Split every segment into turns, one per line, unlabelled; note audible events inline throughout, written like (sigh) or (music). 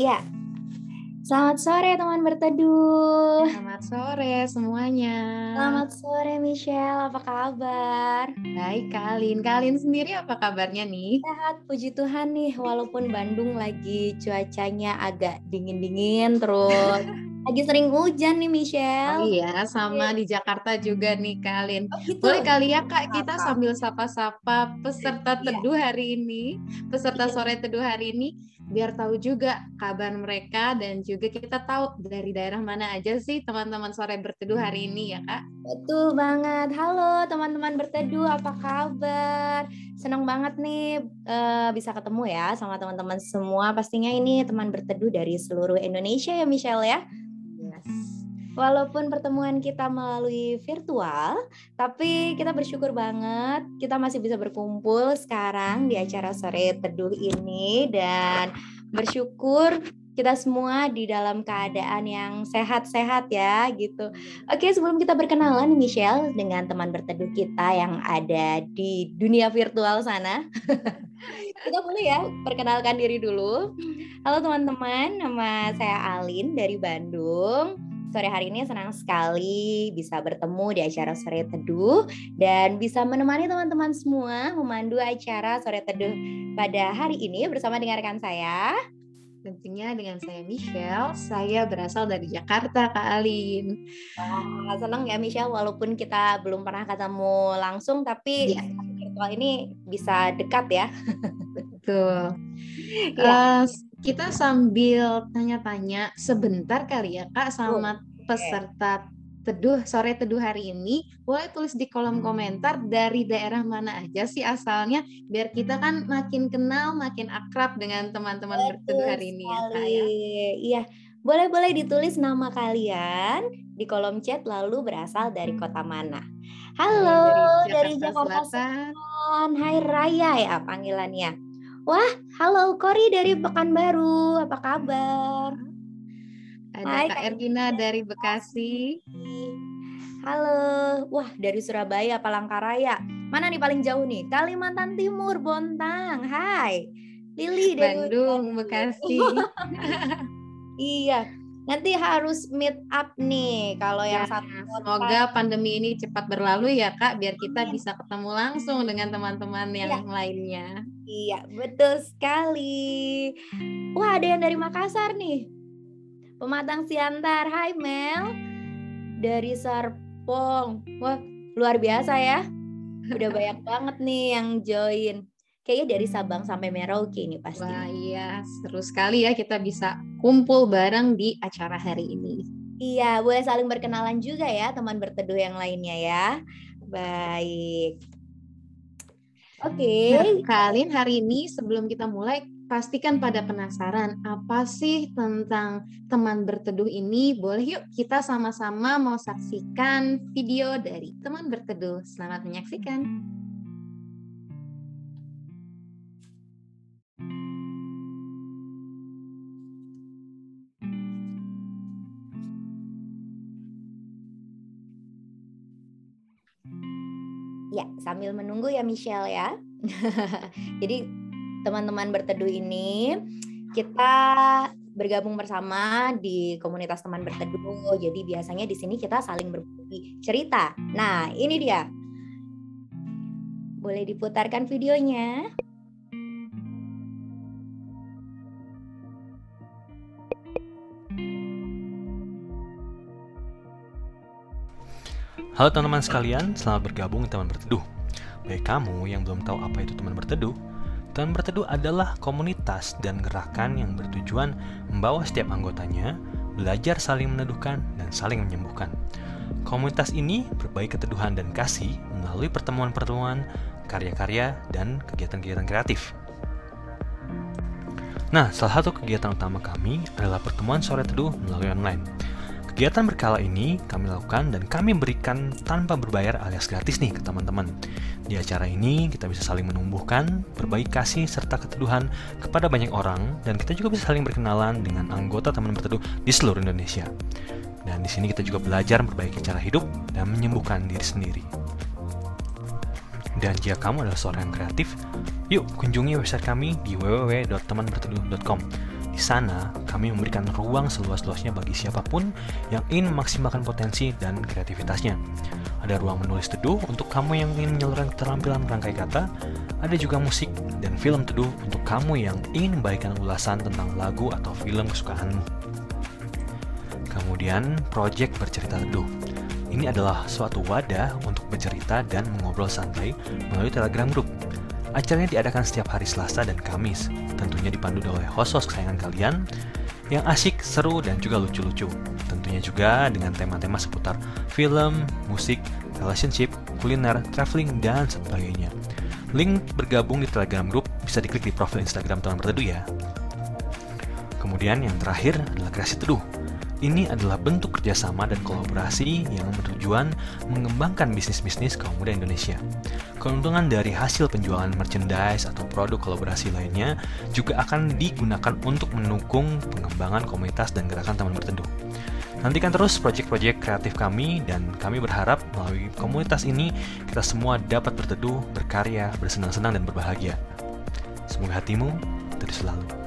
Iya. Selamat sore teman berteduh.
Selamat sore semuanya.
Selamat sore Michelle, apa kabar?
Baik Kalin. Kalin sendiri apa kabarnya nih?
Sehat, puji Tuhan nih. Walaupun Bandung lagi cuacanya agak dingin-dingin terus (laughs) lagi sering hujan nih Michelle.
Oh iya, sama di Jakarta juga nih Kalin.
Oh, gitu.
Boleh kali ya Kak kita
Apa?
sambil sapa-sapa peserta
Iya.
teduh hari ini, peserta
Iya.
sore teduh hari ini biar tahu juga kabar mereka dan juga kita tahu dari daerah mana aja sih teman-teman sore berteduh hari ini ya Kak.
Betul banget. Halo teman-teman berteduh, apa kabar? Senang banget nih eh, bisa ketemu ya sama teman-teman semua. Pastinya ini teman berteduh dari seluruh Indonesia ya Michelle ya. Walaupun pertemuan kita melalui virtual, tapi kita bersyukur banget kita masih bisa berkumpul sekarang di acara sore teduh ini dan bersyukur kita semua di dalam keadaan yang sehat-sehat ya gitu. Oke, sebelum kita berkenalan Michelle dengan teman berteduh kita yang ada di dunia virtual sana. (laughs) kita boleh ya perkenalkan diri dulu. Halo teman-teman, nama saya Alin dari Bandung. Sore hari ini senang sekali bisa bertemu di acara Sore Teduh dan bisa menemani teman-teman semua memandu acara Sore Teduh pada hari ini bersama dengan rekan saya.
Tentunya dengan saya Michelle, saya berasal dari Jakarta Kak Alin.
Wah, senang ya Michelle walaupun kita belum pernah ketemu langsung tapi
Iya.
virtual ini bisa dekat ya.
Betul.
Iya.
Eh, kita sambil tanya-tanya sebentar kali ya Kak sama peserta teduh sore teduh hari ini boleh tulis di kolom komentar dari daerah mana aja sih asalnya biar kita kan makin kenal makin akrab dengan teman-teman berteduh hari ini ya Kak ya.
Iya, boleh-boleh ditulis nama kalian di kolom chat lalu berasal dari kota mana. Halo, dari Jakarta,
Selatan.
Selatan. Hai Raya ya panggilannya. Wah, halo Kori dari Pekanbaru. Apa kabar?
Ada
Hai,
Kak
Kak
Ergina dari Bekasi.
Halo, wah dari Surabaya, Palangkaraya. Mana nih paling jauh nih? Kalimantan Timur, Bontang. Hai, Lili dari
Bandung, Bekasi. (laughs)
Iya, nanti harus meet up nih. Kalau yang
Ya,
satu kota.
Semoga pandemi ini cepat berlalu ya Kak, biar kita
Amin.
bisa ketemu langsung dengan teman-teman yang
Iya.
lainnya.
Iya, betul sekali. Wah, ada yang dari Makassar nih. Pematang Siantar. Hai Mel. Dari Serpong. Wah, luar biasa ya. Udah banyak banget nih yang join. Kayaknya dari Sabang sampai Merauke nih pasti.
Wah iya, seru sekali ya kita bisa kumpul bareng di acara hari ini.
Iya, boleh saling berkenalan juga ya teman berteduh yang lainnya ya. Baik. Oke.
Nah, Kalin hari ini sebelum kita mulai, pastikan pada penasaran apa sih tentang teman berteduh ini? Boleh yuk kita sama-sama mau saksikan video dari teman berteduh. Selamat menyaksikan.
Ya, sambil menunggu ya Michelle ya. (laughs) Jadi teman-teman berteduh ini kita bergabung bersama di komunitas teman berteduh. Jadi biasanya di sini kita saling berbagi cerita. Nah, ini dia. Boleh diputarkan videonya?
Halo teman-teman sekalian, selamat bergabung di Teman Berteduh. Bagi kamu yang belum tahu apa itu Teman Berteduh, Teman Berteduh adalah komunitas dan gerakan yang bertujuan membawa setiap anggotanya belajar saling meneduhkan dan saling menyembuhkan. Komunitas ini berbagi keteduhan dan kasih melalui pertemuan-pertemuan, karya-karya, dan kegiatan-kegiatan kreatif. Nah, salah satu kegiatan utama kami adalah pertemuan sore teduh melalui online. Kegiatan berkala ini kami lakukan dan kami berikan tanpa berbayar alias gratis nih ke teman-teman. Di acara ini kita bisa saling menumbuhkan, berbagi kasih serta keteduhan kepada banyak orang dan kita juga bisa saling berkenalan dengan anggota teman berteduh di seluruh Indonesia. Dan di sini kita juga belajar memperbaiki cara hidup dan menyembuhkan diri sendiri. Dan jika kamu adalah seorang yang kreatif, yuk kunjungi website kami di www.temanberteduh.com. Sana, kami memberikan ruang seluas-luasnya bagi siapa pun yang ingin memaksimalkan potensi dan kreativitasnya. Ada ruang menulis teduh untuk kamu yang ingin menyalurkan keterampilan merangkai kata, ada juga musik dan film teduh untuk kamu yang ingin membagikan ulasan tentang lagu atau film kesukaanmu. Kemudian, project bercerita teduh. Ini adalah suatu wadah untuk bercerita dan mengobrol santai melalui Telegram Group. Acaranya diadakan setiap hari Selasa dan Kamis, tentunya dipandu oleh host-host kesayangan kalian yang asik, seru, dan juga lucu-lucu. Tentunya juga dengan tema-tema seputar film, musik, relationship, kuliner, traveling, dan sebagainya. Link bergabung di Telegram Group bisa diklik di profil Instagram teman berteduh ya. Kemudian yang terakhir adalah kreasi teduh. Ini adalah bentuk kerjasama dan kolaborasi yang bertujuan mengembangkan bisnis-bisnis kaum muda Indonesia. Keuntungan dari hasil penjualan merchandise atau produk kolaborasi lainnya juga akan digunakan untuk mendukung pengembangan komunitas dan gerakan teman berteduh. Nantikan terus proyek-proyek kreatif kami dan kami berharap melalui komunitas ini kita semua dapat berteduh, berkarya, bersenang-senang dan berbahagia. Semoga hatimu teduh selalu.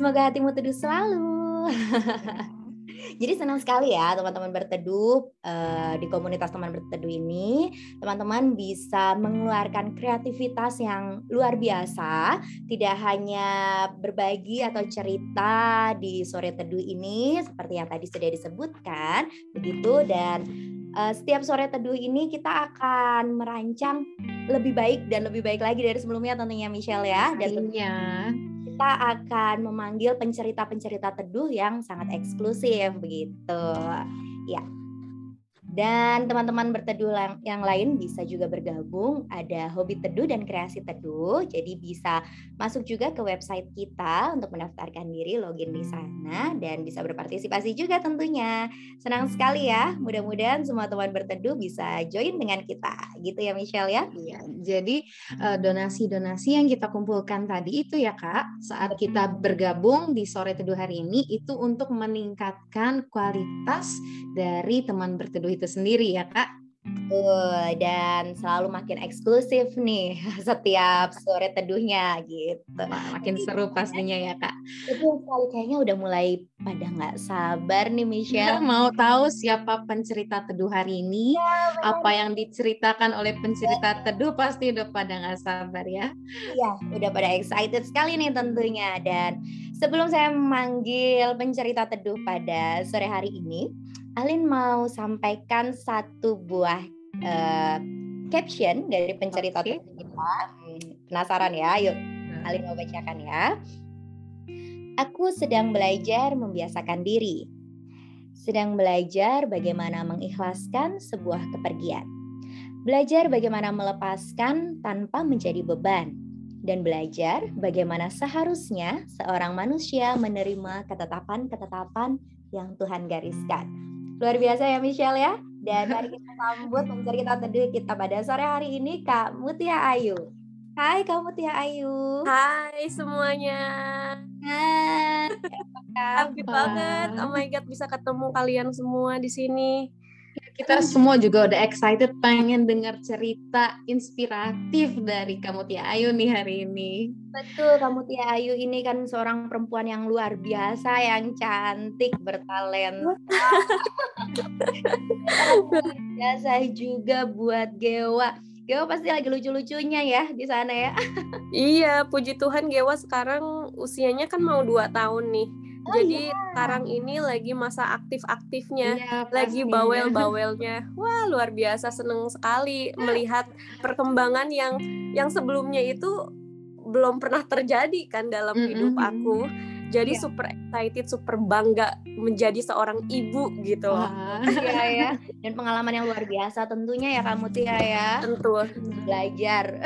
Semoga hatimu teduh selalu. Jadi senang sekali ya teman-teman berteduh uh, di komunitas teman berteduh ini. Teman-teman bisa mengeluarkan kreativitas yang luar biasa. Tidak hanya berbagi atau cerita di sore teduh ini seperti yang tadi sudah disebutkan. Begitu dan uh, setiap sore teduh ini kita akan merancang lebih baik dan lebih baik lagi dari sebelumnya tentunya Michelle ya. Dan
tentunya
kita akan memanggil pencerita-pencerita teduh yang sangat eksklusif begitu. Ya. Dan teman-teman berteduh yang lain bisa juga bergabung. Ada hobi teduh dan kreasi teduh. Jadi bisa masuk juga ke website kita untuk mendaftarkan diri, login di sana, dan bisa berpartisipasi juga tentunya. Senang sekali ya. Mudah-mudahan semua teman berteduh bisa join dengan kita. Gitu ya Michelle ya?
Iya. Jadi eh, donasi-donasi yang kita kumpulkan tadi itu ya Kak, saat kita bergabung di sore teduh hari ini itu untuk meningkatkan kualitas dari teman berteduh itu sendiri ya kak.
Uh, dan selalu makin eksklusif nih (laughs) setiap sore teduhnya gitu.
makin seru pastinya ya kak.
Itu sekali kayaknya udah mulai pada nggak sabar nih Michelle. (laughs)
Mau tahu siapa pencerita teduh hari ini? Ya, apa yang diceritakan oleh pencerita teduh pasti udah pada nggak sabar ya.
Iya, udah pada excited sekali nih tentunya. Dan sebelum saya memanggil pencerita teduh pada sore hari ini, Alin mau sampaikan satu buah uh, caption dari pencerita okay. kita. Hmm, penasaran ya? Yuk, nah. Alin mau bacakan ya. Aku sedang belajar membiasakan diri. Sedang belajar bagaimana mengikhlaskan sebuah kepergian. Belajar bagaimana melepaskan tanpa menjadi beban dan belajar bagaimana seharusnya seorang manusia menerima ketetapan-ketetapan yang Tuhan gariskan. Luar biasa ya Michelle ya. Dan mari kita sambut pencerita teduh kita pada sore hari ini Kak Mutia Ayu. Hai Kak Mutia Ayu.
Hai semuanya.
Hai.
Happy banget. Oh my god bisa ketemu kalian semua di sini.
Kita semua juga udah excited pengen dengar cerita inspiratif dari kamu Tia Ayu nih hari ini.
Betul, kamu Tia Ayu ini kan seorang perempuan yang luar biasa, yang cantik, bertalenta. (laughs) biasa juga buat Gewa. Gewa pasti lagi lucu-lucunya ya di sana ya. (laughs)
iya, puji Tuhan Gewa sekarang usianya kan mau dua tahun nih. Oh, Jadi iya. sekarang ini lagi masa aktif-aktifnya, iya, lagi bawel-bawelnya. Wah, luar biasa seneng sekali melihat perkembangan yang yang sebelumnya itu belum pernah terjadi kan dalam mm -hmm. hidup aku. Jadi yeah. super excited, super bangga menjadi seorang ibu gitu loh. (laughs)
Iya ya. Dan pengalaman yang luar biasa tentunya ya kamu Tia ya.
Tentu.
Belajar.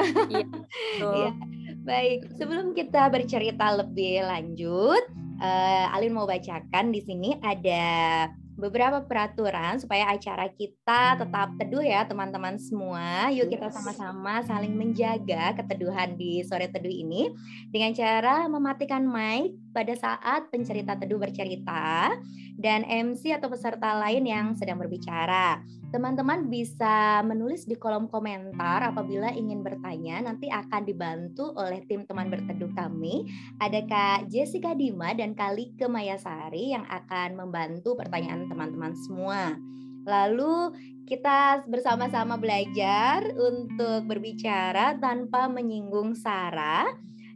Iya. (laughs) Baik, sebelum kita bercerita lebih lanjut, uh, Alin mau bacakan di sini ada beberapa peraturan supaya acara kita tetap teduh ya teman-teman semua. Yuk kita sama-sama saling menjaga keteduhan di sore teduh ini dengan cara mematikan mic pada saat pencerita teduh bercerita dan MC atau peserta lain yang sedang berbicara. Teman-teman bisa menulis di kolom komentar apabila ingin bertanya, nanti akan dibantu oleh tim teman berteduh kami. Ada Kak Jessica Dima dan Kali Kemayasari yang akan membantu pertanyaan teman-teman semua. Lalu kita bersama-sama belajar untuk berbicara tanpa menyinggung sara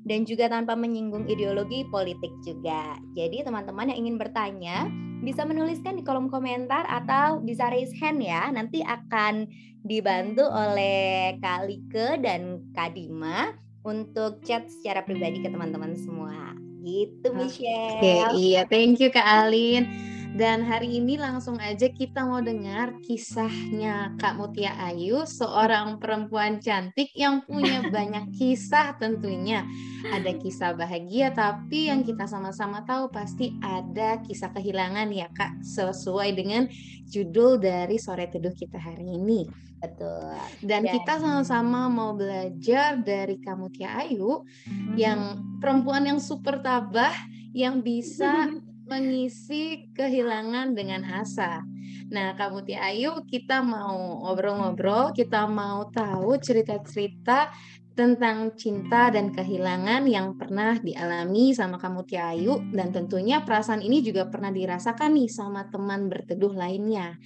dan juga tanpa menyinggung ideologi politik juga. Jadi teman-teman yang ingin bertanya bisa menuliskan di kolom komentar atau bisa raise hand ya. Nanti akan dibantu oleh Kak Like dan Kak Dima untuk chat secara pribadi ke teman-teman semua. Gitu Michelle.
Oke, iya, thank you Kak Alin. Dan hari ini langsung aja kita mau dengar kisahnya Kak Mutia Ayu, seorang perempuan cantik yang punya (laughs) banyak kisah tentunya. Ada kisah bahagia, tapi yang kita sama-sama tahu pasti ada kisah kehilangan ya Kak, sesuai dengan judul dari sore teduh kita hari ini.
Betul.
Dan, Dan kita sama-sama mau belajar dari Kak Mutia Ayu hmm. yang perempuan yang super tabah yang bisa (laughs) mengisi kehilangan dengan asa. Nah, Kak Muti Ayu, kita mau ngobrol-ngobrol, kita mau tahu cerita-cerita tentang cinta dan kehilangan yang pernah dialami sama kamu Ayu dan tentunya perasaan ini juga pernah dirasakan nih sama teman berteduh lainnya.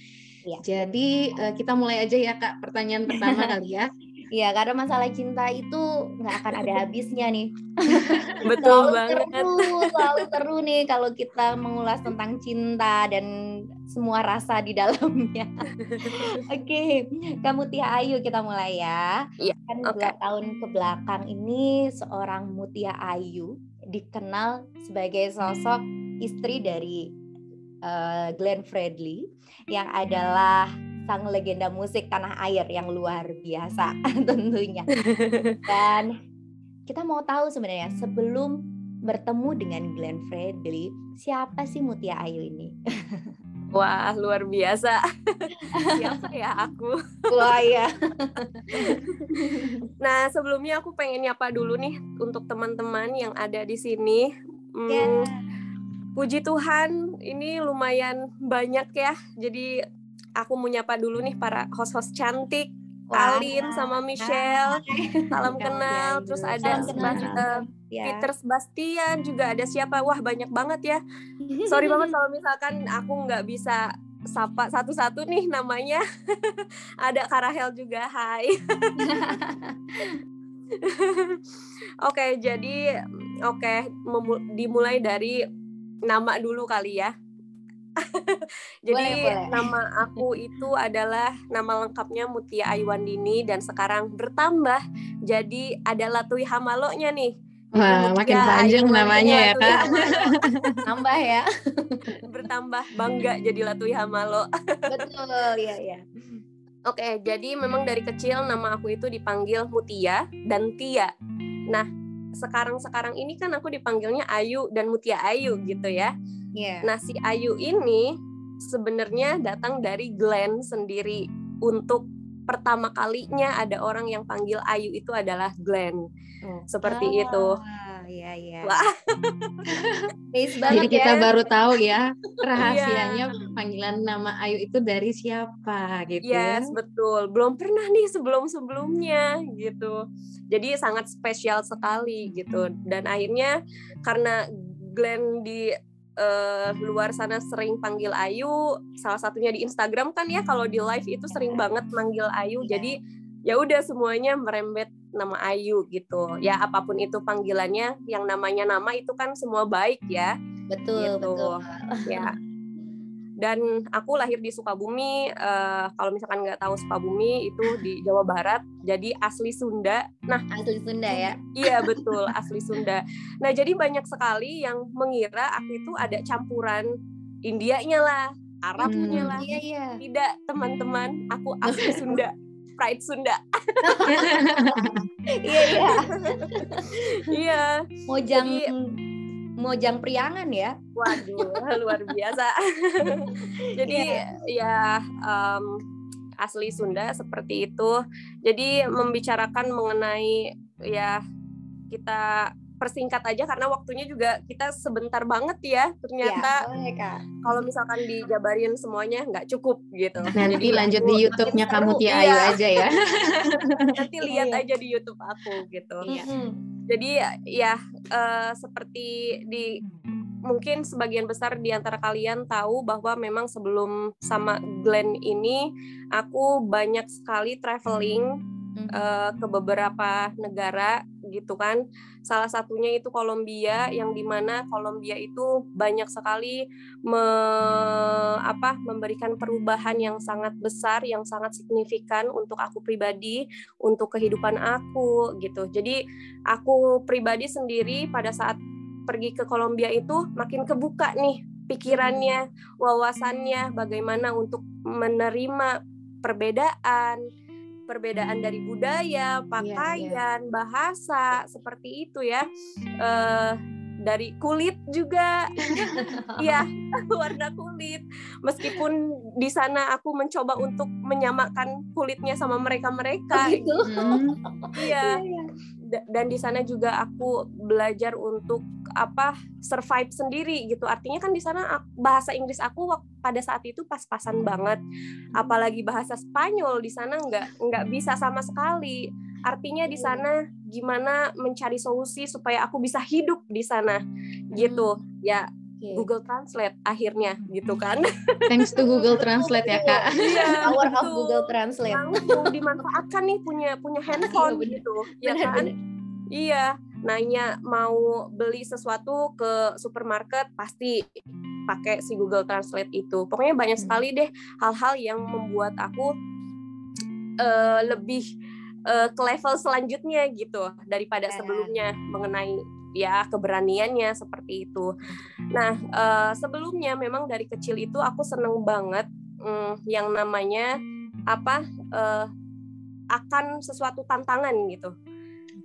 Ya. Jadi eh, kita mulai aja ya Kak pertanyaan pertama (laughs) kali ya.
Iya, karena masalah cinta itu nggak akan ada habisnya nih. (laughs)
Betul selalu banget.
Teru, selalu teru nih kalau kita mengulas tentang cinta dan semua rasa di dalamnya. (laughs) Oke, okay. kamu Tia Ayu kita mulai ya.
Iya.
Kan okay. dua tahun ke belakang ini seorang Mutia Ayu dikenal sebagai sosok istri dari uh, Glenn Fredly yang adalah sang legenda musik tanah air yang luar biasa (laughs) tentunya. Dan kita mau tahu sebenarnya sebelum bertemu dengan Glenn Fredly, siapa sih Mutia Ayu ini? (laughs)
Wah, luar biasa. (laughs) Siapa ya aku?
Wah, ya.
nah, sebelumnya aku pengen nyapa dulu nih untuk teman-teman yang ada di sini. Hmm, yeah. Puji Tuhan, ini lumayan banyak ya. Jadi aku mau nyapa dulu nih para host-host cantik. Wah. Alin sama Michelle salam kenal. Terus ada Sebastian, ya. Peter Sebastian juga ada siapa? Wah banyak banget ya. (laughs) Sorry banget kalau misalkan aku nggak bisa sapa satu-satu nih namanya. (laughs) Ada Karahel juga Hai. (laughs) Oke jadi oke dimulai dari nama dulu kali ya (laughs) Jadi boleh, boleh. nama aku itu adalah nama lengkapnya Mutia Aiwandini dan sekarang bertambah jadi ada Latui Hamalonya nih.
Wah, Mutia makin panjang namanya ya, Kak.
Nambah (laughs) ya.
Bertambah bangga jadi Latui Hamalo. (laughs)
Betul, ya ya.
Oke, jadi memang dari kecil nama aku itu dipanggil Mutia dan Tia. Nah, sekarang-sekarang ini kan aku dipanggilnya Ayu dan Mutia Ayu gitu ya. Yeah. Nah, si Ayu ini sebenarnya datang dari Glenn sendiri untuk pertama kalinya ada orang yang panggil Ayu itu adalah Glenn. Oh. Seperti oh, itu.
Iya, iya. (laughs)
Jadi kita ya. baru tahu ya rahasianya yeah. panggilan nama Ayu itu dari siapa gitu.
Yes, betul. Belum pernah nih sebelum-sebelumnya gitu. Jadi sangat spesial sekali gitu. Dan akhirnya karena Glenn di uh, luar sana sering panggil Ayu, salah satunya di Instagram kan ya kalau di live itu sering banget manggil Ayu. Iya. Jadi ya udah semuanya merembet nama Ayu gitu. Ya apa pun itu panggilannya, yang namanya nama itu kan semua baik ya.
Betul, gitu. betul.
Ya. dan aku lahir di Sukabumi uh, kalau misalkan nggak tahu Sukabumi itu di Jawa Barat jadi asli Sunda
nah asli Sunda ya
iya betul asli Sunda nah jadi banyak sekali yang mengira aku itu ada campuran Indianya lah Arabnya hmm. lah
iya, iya.
tidak teman-teman aku asli (laughs) Sunda Pride Sunda. (laughs)
iya iya.
Iya.
Mojang Jadi, Mojang Priangan ya.
Waduh, luar biasa. (laughs) Jadi yeah. ya um, asli Sunda seperti itu. Jadi membicarakan mengenai ya kita persingkat aja karena waktunya juga kita sebentar banget ya ternyata. Ya, kalau misalkan dijabarin semuanya nggak cukup gitu.
Nanti Jadi lanjut aku, di YouTube-nya kamu Tia Ayu iya. aja ya. (laughs)
Nanti lihat iya. aja di YouTube aku gitu. Iya. jadi ya uh, seperti di mungkin sebagian besar di antara kalian tahu bahwa memang sebelum sama Glenn ini aku banyak sekali traveling uh, ke beberapa negara gitu kan. Salah satunya itu Kolombia yang di mana Kolombia itu banyak sekali me, apa memberikan perubahan yang sangat besar, yang sangat signifikan untuk aku pribadi, untuk kehidupan aku gitu. Jadi aku pribadi sendiri pada saat pergi ke Kolombia itu makin kebuka nih pikirannya, wawasannya, bagaimana untuk menerima perbedaan, perbedaan dari budaya, pakaian, yeah, yeah. bahasa, seperti itu ya. Uh, dari kulit juga, (laughs) ya (laughs) warna kulit. Meskipun di sana aku mencoba untuk menyamakan kulitnya sama mereka-mereka, oh, gitu. (laughs) Iya. iya, iya dan di sana juga aku belajar untuk apa survive sendiri gitu. Artinya kan di sana bahasa Inggris aku pada saat itu pas-pasan banget. Apalagi bahasa Spanyol di sana nggak nggak bisa sama sekali. Artinya di sana gimana mencari solusi supaya aku bisa hidup di sana gitu. Ya Google Translate akhirnya gitu kan.
Thanks to Google Translate ya kak.
Iya, Power of Google Translate.
Langsung dimanfaatkan nih punya punya iya, handphone iya, gitu, ya kan? Iya, nanya mau beli sesuatu ke supermarket pasti pakai si Google Translate itu. Pokoknya banyak hmm. sekali deh hal-hal yang membuat aku uh, lebih uh, ke level selanjutnya gitu daripada sebelumnya mengenai ya keberaniannya seperti itu. Nah uh, sebelumnya memang dari kecil itu aku seneng banget um, yang namanya apa uh, akan sesuatu tantangan gitu.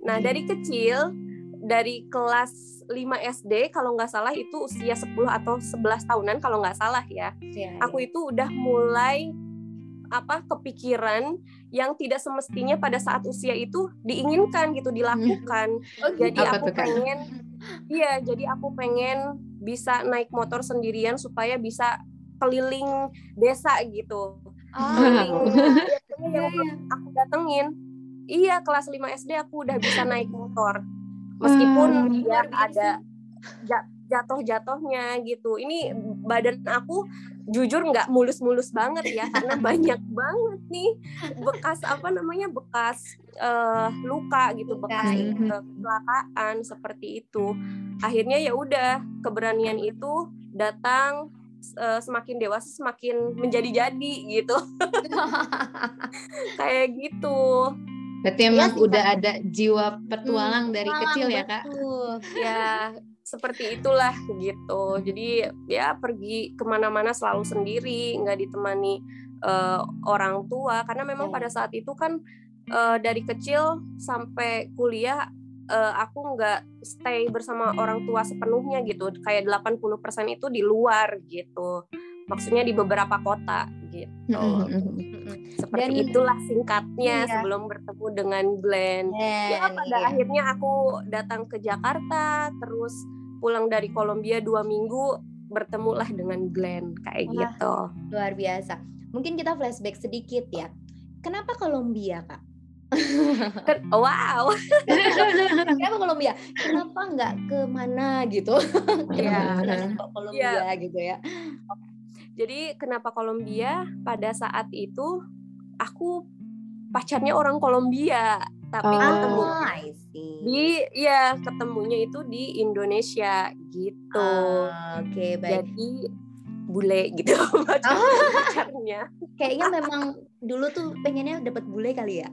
Nah dari kecil dari kelas 5 SD kalau nggak salah itu usia 10 atau 11 tahunan kalau nggak salah ya. ya aku itu udah mulai apa kepikiran yang tidak semestinya pada saat usia itu diinginkan gitu dilakukan. (laughs) Oh, gitu. jadi aku pengen iya, jadi aku pengen bisa naik motor sendirian supaya bisa keliling desa gitu. Oh. Keliling (laughs) yang iya, iya. aku datengin. Iya, kelas 5 SD aku udah bisa naik motor. Meskipun hmm. ya ada jatuh-jatuhnya gitu. Ini badan aku jujur nggak mulus-mulus banget ya karena (laughs) banyak banget nih bekas apa namanya bekas uh, luka gitu bekas kecelakaan seperti itu. Akhirnya ya udah keberanian itu datang uh, semakin dewasa semakin menjadi-jadi gitu. (laughs) (laughs) Kayak gitu.
Berarti emang ya, udah ada jiwa petualang hmm, dari kecil ya kak?
Ya seperti itulah gitu. Jadi ya pergi ke mana-mana selalu sendiri nggak ditemani uh, orang tua. Karena memang iya. pada saat itu kan uh, dari kecil sampai kuliah uh, aku nggak stay bersama orang tua sepenuhnya gitu. Kayak 80% itu di luar gitu maksudnya di beberapa kota gitu. Seperti Dan, itulah singkatnya iya. sebelum bertemu dengan Glenn. Yeah, ya pada iya. akhirnya aku datang ke Jakarta terus pulang dari Kolombia dua minggu bertemulah dengan Glenn kayak Wah, gitu.
Luar biasa. Mungkin kita flashback sedikit ya. Kenapa Kolombia kak?
wow. (laughs)
Kenapa Kolombia? Kenapa nggak ke mana gitu? Kenapa yeah. Kolombia yeah. gitu ya?
Jadi kenapa Kolombia? Pada saat itu aku pacarnya orang Kolombia tapi oh. ketemu di ya ketemunya itu di Indonesia gitu.
Oh, Oke okay, baik.
Jadi bule gitu (laughs) pacar oh. pacarnya.
Kayaknya memang dulu tuh pengennya dapat bule kali ya.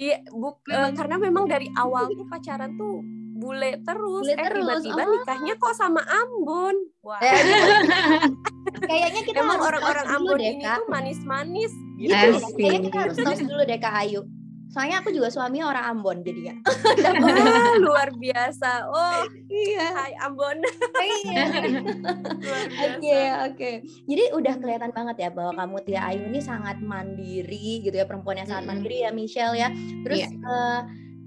Iya, buk uh, karena memang dari awal tuh pacaran tuh bule terus. Bule eh, tiba-tiba oh. nikahnya kok sama Ambon. Wah. Eh, (laughs)
Kayaknya kita
Emang orang-orang Ambon ini tuh manis-manis
gitu. Kayaknya kita harus tos dulu deh Kak Ayu. Soalnya aku juga suaminya orang Ambon jadi ya. (laughs)
luar biasa. Oh, iya. Hai Ambon.
Iya. (laughs) Oke, oke. Jadi udah kelihatan banget ya bahwa kamu Tia Ayu ini sangat mandiri gitu ya, perempuan yang sangat mandiri ya Michelle ya. Terus yeah. Iya. uh,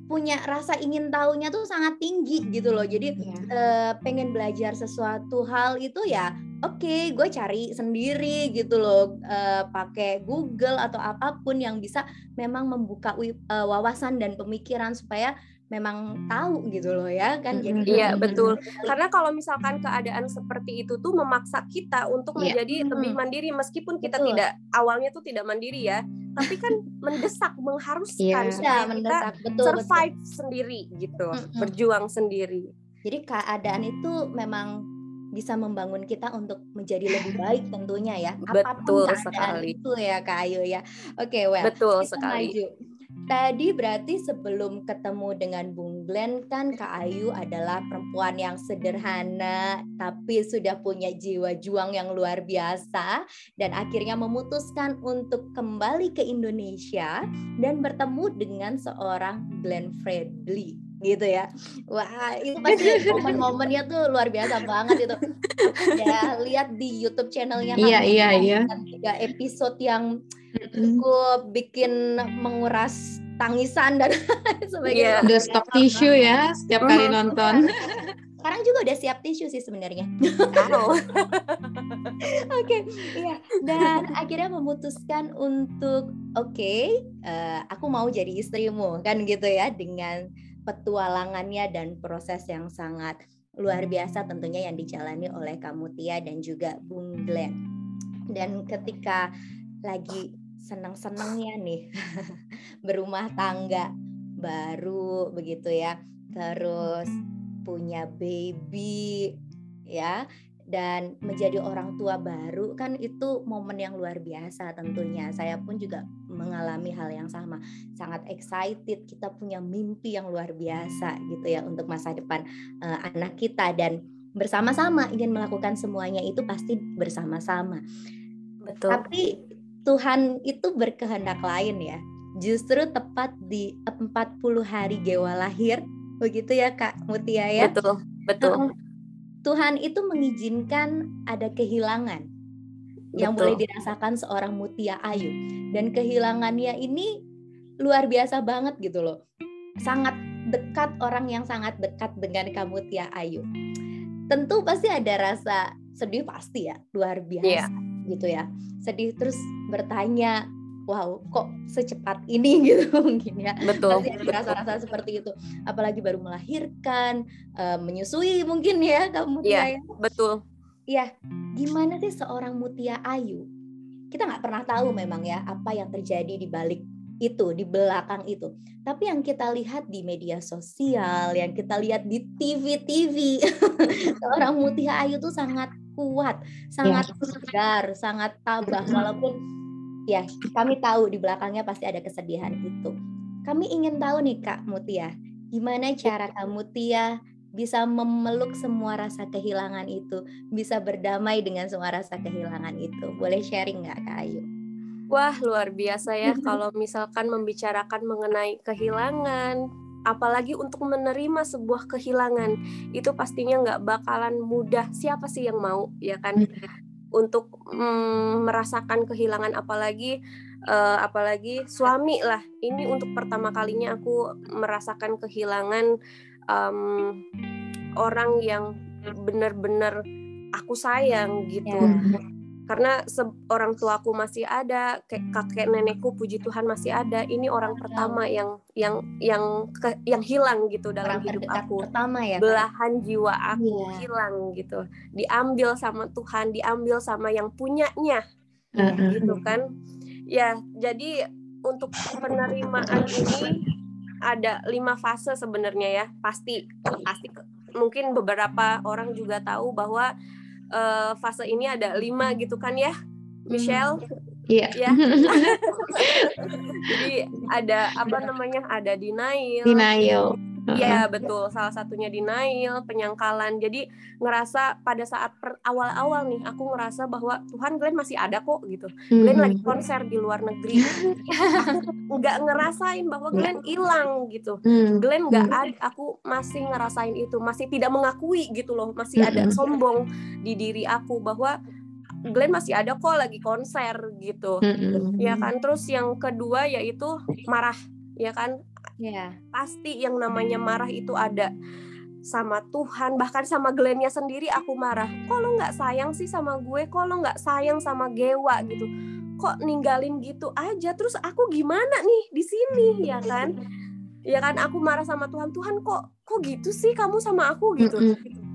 punya rasa ingin tahunya tuh sangat tinggi gitu loh. Jadi yeah. Iya. uh, pengen belajar sesuatu hal itu ya oke okay, gue cari sendiri gitu loh uh, pakai Google atau apa pun yang bisa memang membuka uh, wawasan dan pemikiran supaya memang tahu gitu loh ya kan
jadi iya betul karena kalau misalkan keadaan seperti itu tuh memaksa kita untuk yeah. menjadi lebih mandiri meskipun kita betul. tidak awalnya tuh tidak mandiri ya tapi kan mendesak mengharuskan yeah. supaya kita mendesak. Betul, survive betul. sendiri gitu mm-hmm. berjuang sendiri
jadi keadaan itu memang bisa membangun kita untuk menjadi lebih baik tentunya ya (laughs)
apa pun betul sekali
itu ya Kak Ayu ya oke okay, well
betul sekali maju
Tadi berarti sebelum ketemu dengan Bung Glenn kan Kak Ayu adalah perempuan yang sederhana tapi sudah punya jiwa juang yang luar biasa dan akhirnya memutuskan untuk kembali ke Indonesia dan bertemu dengan seorang Glenn Fredly gitu ya. Wah, itu pasti momen-momennya tuh luar biasa banget itu. Ya, lihat di YouTube channelnya
Iya, iya, iya.
Tiga episode yang cukup bikin menguras tangisan dan (laughs)
sebagainya. Yeah. Udah stok tisu ya setiap kali nonton. (laughs)
Sekarang juga udah siap tisu sih sebenarnya. (laughs) Oke, okay, iya. Dan akhirnya memutuskan untuk oke, okay, uh, eh, aku mau jadi istrimu kan gitu ya dengan petualangannya dan proses yang sangat luar biasa tentunya yang dijalani oleh kamu Tia dan juga Bung Glenn. Dan ketika lagi senang-senangnya nih (laughs) berumah tangga baru begitu ya. Terus punya baby ya. Dan menjadi orang tua baru kan itu momen yang luar biasa tentunya. Saya pun juga mengalami hal yang sama. Sangat excited kita punya mimpi yang luar biasa gitu ya untuk masa depan uh, anak kita. Dan bersama-sama ingin melakukan semuanya itu pasti bersama-sama. Betul. Tapi Tuhan itu berkehendak lain ya. Justru tepat di 40 hari Gewa lahir, begitu ya Kak Mutia ya?
Betul, betul.
Tuhan itu mengizinkan ada kehilangan betul. yang boleh dirasakan seorang Mutia Ayu. Dan kehilangannya ini luar biasa banget gitu loh. Sangat dekat orang yang sangat dekat dengan kamu Tia Ayu. Tentu pasti ada rasa sedih pasti ya, luar biasa. Yeah gitu ya. Sedih terus bertanya wow kok secepat ini? (laughs) gitu mungkin ya.
Betul
pasti ada rasa-rasa seperti itu. Apalagi baru melahirkan uh, menyusui mungkin ya kamu
Mutia ya, betul.
Ya gimana sih seorang Mutia Ayu? Kita nggak pernah tahu memang ya apa yang terjadi di balik itu di belakang itu. Tapi yang kita lihat di media sosial yang kita lihat di TV-TV (laughs) seorang Mutia Ayu tuh sangat kuat, sangat ya. segar, sangat tabah walaupun ya kami tahu di belakangnya pasti ada kesedihan itu. Kami ingin tahu nih Kak Mutia, gimana cara Kak Mutia bisa memeluk semua rasa kehilangan itu, bisa berdamai dengan semua rasa kehilangan itu. Boleh sharing nggak Kak Ayu?
Wah, luar biasa ya kalau misalkan membicarakan mengenai kehilangan, apalagi untuk menerima sebuah kehilangan itu pastinya nggak bakalan mudah. Siapa sih yang mau ya kan? Untuk mm, merasakan kehilangan apalagi uh, apalagi suami lah ini untuk pertama kalinya aku merasakan kehilangan um, orang yang benar-benar aku sayang gitu. Yeah karena orang tuaku masih ada kakek nenekku puji Tuhan masih ada. Ini orang pertama yang yang yang ke, yang hilang gitu dalam orang hidup aku.
pertama ya
belahan jiwa aku yeah. hilang gitu. Diambil sama Tuhan diambil sama yang punyanya gitu kan. Ya jadi untuk penerimaan ini ada lima fase sebenarnya ya. Pasti pasti mungkin beberapa orang juga tahu bahwa uh, fase ini ada lima gitu kan ya, Michelle?
Iya.
Yeah. (laughs) Jadi ada apa namanya? Ada denial.
Denial.
Iya betul, salah satunya denial, penyangkalan. Jadi ngerasa pada saat awal-awal nih, aku ngerasa bahwa Tuhan Glenn masih ada kok gitu. Glenn lagi hmm. konser di luar negeri. aku nggak ngerasain bahwa Glenn hilang gitu. Hmm. Glenn nggak hmm. ada, aku masih ngerasain itu, masih tidak mengakui gitu loh, masih ada sombong di diri aku bahwa Glenn masih ada kok lagi konser gitu. Ya kan. Terus yang kedua yaitu marah ya kan yeah. pasti yang namanya marah itu ada sama Tuhan bahkan sama Glennnya sendiri aku marah. Kok lo nggak sayang sih sama gue? Kok lo nggak sayang sama Gewa gitu? Kok ninggalin gitu aja? Terus aku gimana nih di sini ya kan? Ya kan aku marah sama Tuhan. Tuhan kok kok gitu sih kamu sama aku gitu?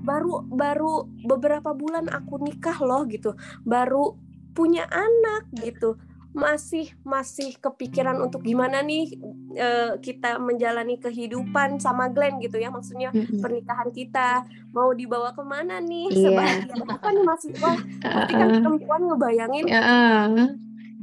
Baru baru beberapa bulan aku nikah loh gitu. Baru punya anak gitu masih masih kepikiran untuk gimana nih uh, kita menjalani kehidupan sama Glenn gitu ya. Maksudnya pernikahan kita mau dibawa ke mana nih yeah. sebahagia kan masih wah pasti kan perempuan ngebayangin
uh,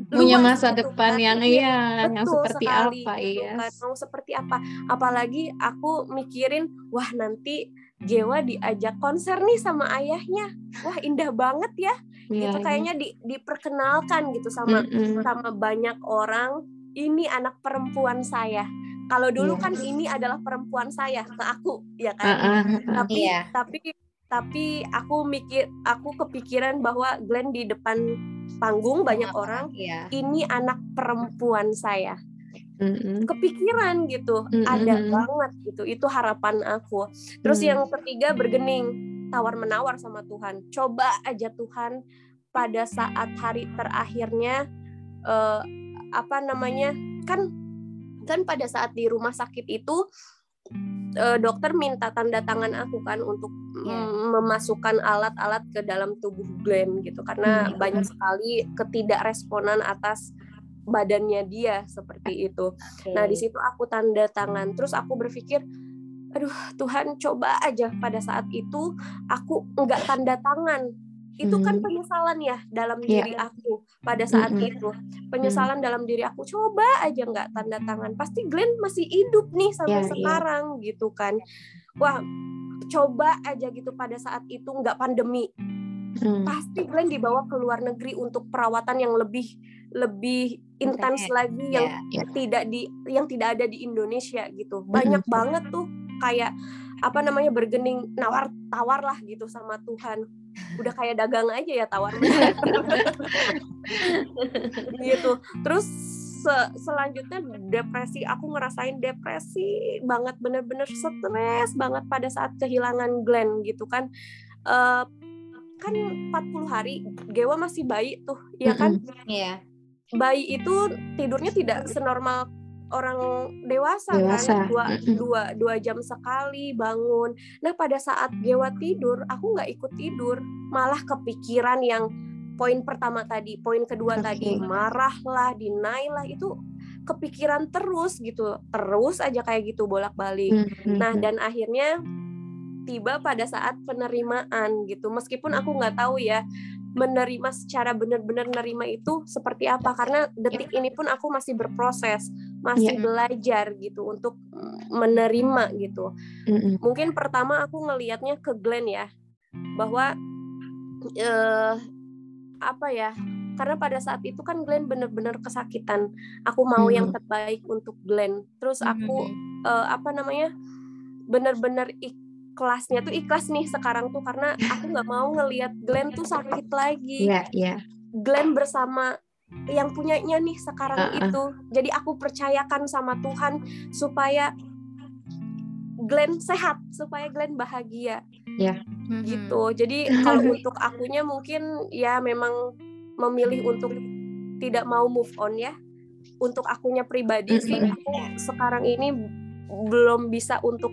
punya masa depan yang iya yang seperti sekali, apa gitu,
iya. Kan. mau seperti apa? Apalagi aku mikirin wah nanti Gewa diajak konser nih sama ayahnya. Wah indah banget ya yeah, gitu iya. kayaknya di, diperkenalkan gitu sama mm -hmm. sama banyak orang ini anak perempuan saya kalau dulu yeah. kan ini adalah perempuan saya ke aku ya kan uh, uh, uh, tapi yeah. tapi tapi aku mikir aku kepikiran bahwa Glenn di depan panggung banyak orang yeah. ini anak perempuan saya mm-hmm. kepikiran gitu mm-hmm. ada banget gitu itu harapan aku terus mm-hmm. yang ketiga bergening tawar menawar sama Tuhan coba aja Tuhan pada saat hari terakhirnya uh, apa namanya kan kan pada saat di rumah sakit itu uh, dokter minta tanda tangan aku kan untuk yeah. memasukkan alat-alat ke dalam tubuh Glenn gitu karena mm-hmm. banyak sekali ketidakresponan atas badannya dia seperti itu. Okay. Nah, di situ aku tanda tangan. Terus aku berpikir, aduh Tuhan coba aja pada saat itu aku nggak tanda tangan. Itu kan hmm. penyesalan ya dalam iya. diri aku pada saat hmm. itu. Penyesalan hmm. dalam diri aku coba aja nggak tanda tangan. Pasti Glenn masih hidup nih sampai yeah, iya. sekarang yeah. gitu kan. Wah, coba aja gitu pada saat itu nggak pandemi. Hmm. Pasti Glenn dibawa ke luar negeri untuk perawatan yang lebih lebih intens lagi yang yeah, yeah. tidak di yang tidak ada di Indonesia gitu banyak mm -hmm. banget tuh kayak apa namanya bergening nawar tawar lah gitu sama Tuhan. Udah kayak dagang aja ya tawar (laughs) gitu. Terus se selanjutnya depresi. Aku ngerasain depresi banget bener-bener stres banget pada saat kehilangan Glenn gitu kan. Uh, kan 40 hari Gewa masih bayi tuh ya kan?
Iya. Yeah
bayi itu tidurnya tidak senormal orang dewasa, kan. dewasa. kan dua, dua dua jam sekali bangun nah pada saat Gewa tidur aku nggak ikut tidur malah kepikiran yang poin pertama tadi poin kedua okay. tadi marah lah dinaik lah itu kepikiran terus gitu terus aja kayak gitu bolak balik mm-hmm. nah dan akhirnya tiba pada saat penerimaan gitu meskipun aku nggak tahu ya menerima secara benar-benar menerima itu seperti apa karena detik ini pun aku masih berproses masih yeah. belajar gitu untuk menerima gitu mm-hmm. mungkin pertama aku ngelihatnya ke Glenn ya bahwa uh, apa ya karena pada saat itu kan Glenn benar-benar kesakitan aku mau mm-hmm. yang terbaik untuk Glenn terus aku mm-hmm. uh, apa namanya benar-benar kelasnya tuh ikhlas nih sekarang tuh karena aku nggak mau ngelihat Glenn tuh sakit lagi.
Iya, yeah, iya. Yeah.
Glenn bersama yang punyanya nih sekarang uh -uh. itu. Jadi aku percayakan sama Tuhan supaya Glenn sehat, supaya Glenn bahagia.
Ya.
Yeah. Gitu. Jadi kalau untuk akunya mungkin ya memang memilih untuk tidak mau move on ya. Untuk akunya pribadi sih aku sekarang ini belum bisa untuk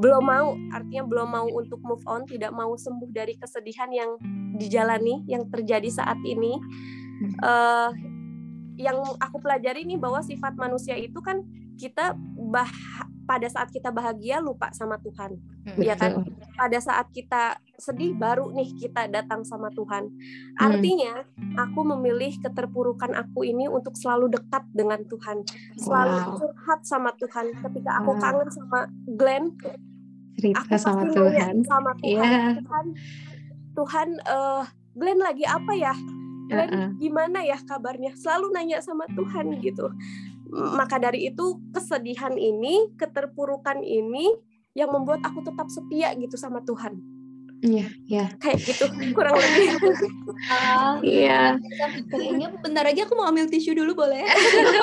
belum mau artinya belum mau untuk move on tidak mau sembuh dari kesedihan yang dijalani yang terjadi saat ini. Uh, yang aku pelajari nih bahwa sifat manusia itu kan kita bah pada saat kita bahagia lupa sama Tuhan. Hmm. ya kan? Pada saat kita sedih baru nih kita datang sama Tuhan. Hmm. artinya aku memilih keterpurukan aku ini untuk selalu dekat dengan Tuhan. Selalu wow. curhat sama Tuhan. Ketika aku kangen sama Glenn
cerita aku sama Tuhan.
sama Tuhan. Yeah. Tuhan Tuhan uh, Glenn lagi apa ya? Glenn uh -uh. gimana ya kabarnya? Selalu nanya sama Tuhan gitu maka dari itu kesedihan ini keterpurukan ini yang membuat aku tetap setia gitu sama Tuhan
Iya, iya.
Kayak gitu kurang lebih. (laughs)
Iya.
kayaknya bentar aja aku mau ambil tisu dulu boleh?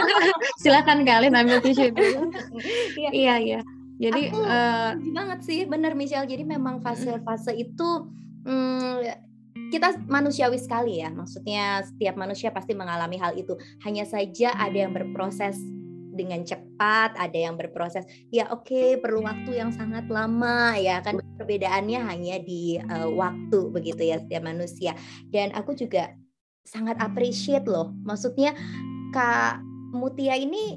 (laughs)
Silakan kalian ambil tisu dulu.
Iya.
Iya, iya. Jadi
Aku
eh,
setuju banget sih, bener Michelle. Jadi memang fase-fase itu mm, kita manusiawi sekali ya. Maksudnya setiap manusia pasti mengalami hal itu. Hanya saja ada yang berproses dengan cepat, ada yang berproses ya oke perlu waktu yang sangat lama ya kan perbedaannya hanya di eh, waktu begitu ya setiap manusia. Dan aku juga sangat appreciate loh. Maksudnya Kak Mutia ini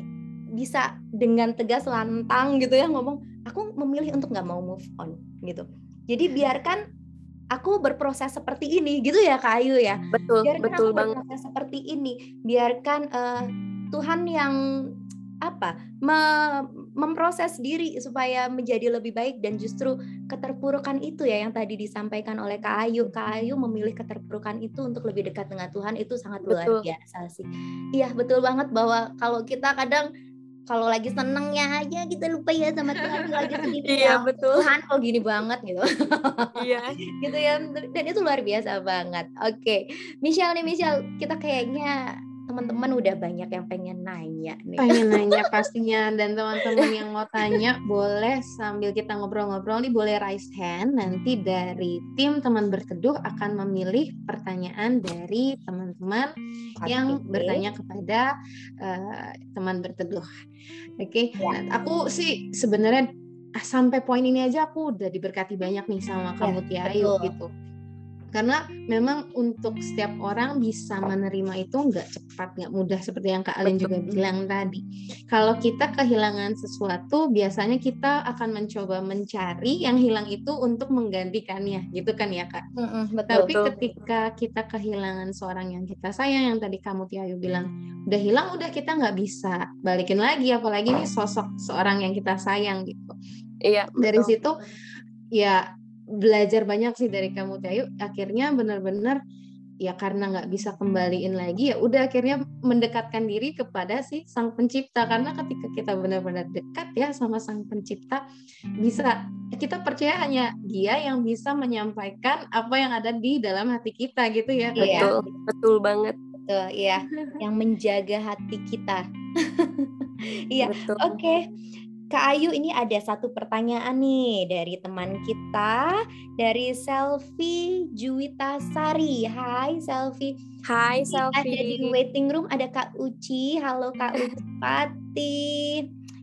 bisa dengan tegas lantang gitu ya ngomong aku memilih untuk nggak mau move on gitu jadi biarkan aku berproses seperti ini gitu ya Kak Ayu ya.
Betul,
biarkan
betul
aku
banget.
berproses seperti ini. Biarkan eh, Tuhan yang apa me- memproses diri supaya menjadi lebih baik dan justru keterpurukan itu ya yang tadi disampaikan oleh Kak Ayu. Kak Ayu memilih keterpurukan itu untuk lebih dekat dengan Tuhan itu sangat luar
Betul.
biasa sih. Iya betul banget bahwa kalau kita kadang kalau lagi senengnya aja kita lupa ya sama Tuhan lagi sedih
Iya,
ya
betul.
Tuhan kok gini banget gitu
Iya.
gitu ya dan itu luar biasa banget oke Michelle nih Michelle kita kayaknya teman-teman udah banyak yang pengen nanya nih
pengen nanya (laughs) pastinya dan teman-teman yang mau tanya boleh sambil kita ngobrol-ngobrol nih boleh raise hand nanti dari tim teman berteduh akan memilih pertanyaan dari teman-teman yang bertanya kepada eh, teman berteduh. Oke,
Ya.
Nah, aku sih sebenarnya ah, sampai poin ini aja aku udah diberkati banyak nih sama
Ya,
kamu Tiayu
betul.
gitu. Karena memang untuk setiap orang bisa menerima itu nggak cepat, nggak mudah seperti yang Kak Alin juga bilang tadi. Kalau kita kehilangan sesuatu, biasanya kita akan mencoba mencari yang hilang itu untuk menggantikannya, gitu kan ya Kak?
Mm-mm, betul
Tapi
Betul.
ketika kita kehilangan seorang yang kita sayang, yang tadi kamu Tiayu bilang, udah hilang, udah kita nggak bisa balikin lagi, apalagi ini sosok seorang yang kita sayang gitu.
Iya.
Dari
betul.
situ, ya belajar banyak sih dari kamu Tiayu. Akhirnya benar-benar ya karena nggak bisa kembaliin lagi ya udah akhirnya mendekatkan diri kepada si sang pencipta karena ketika kita benar-benar dekat ya sama sang pencipta bisa kita percaya hanya dia yang bisa menyampaikan apa yang ada di dalam hati kita gitu ya ya.
Betul, betul banget.
betul iya (laughs) yang menjaga hati kita (laughs) iya. Oke, Kak Ayu ini ada satu pertanyaan nih dari teman kita dari Selfie Juwita Sari. Hai Selfie.
Hai
Ini Ada di
Selfie.
waiting room ada Kak Uci. Halo Kak Uci (laughs) Pati.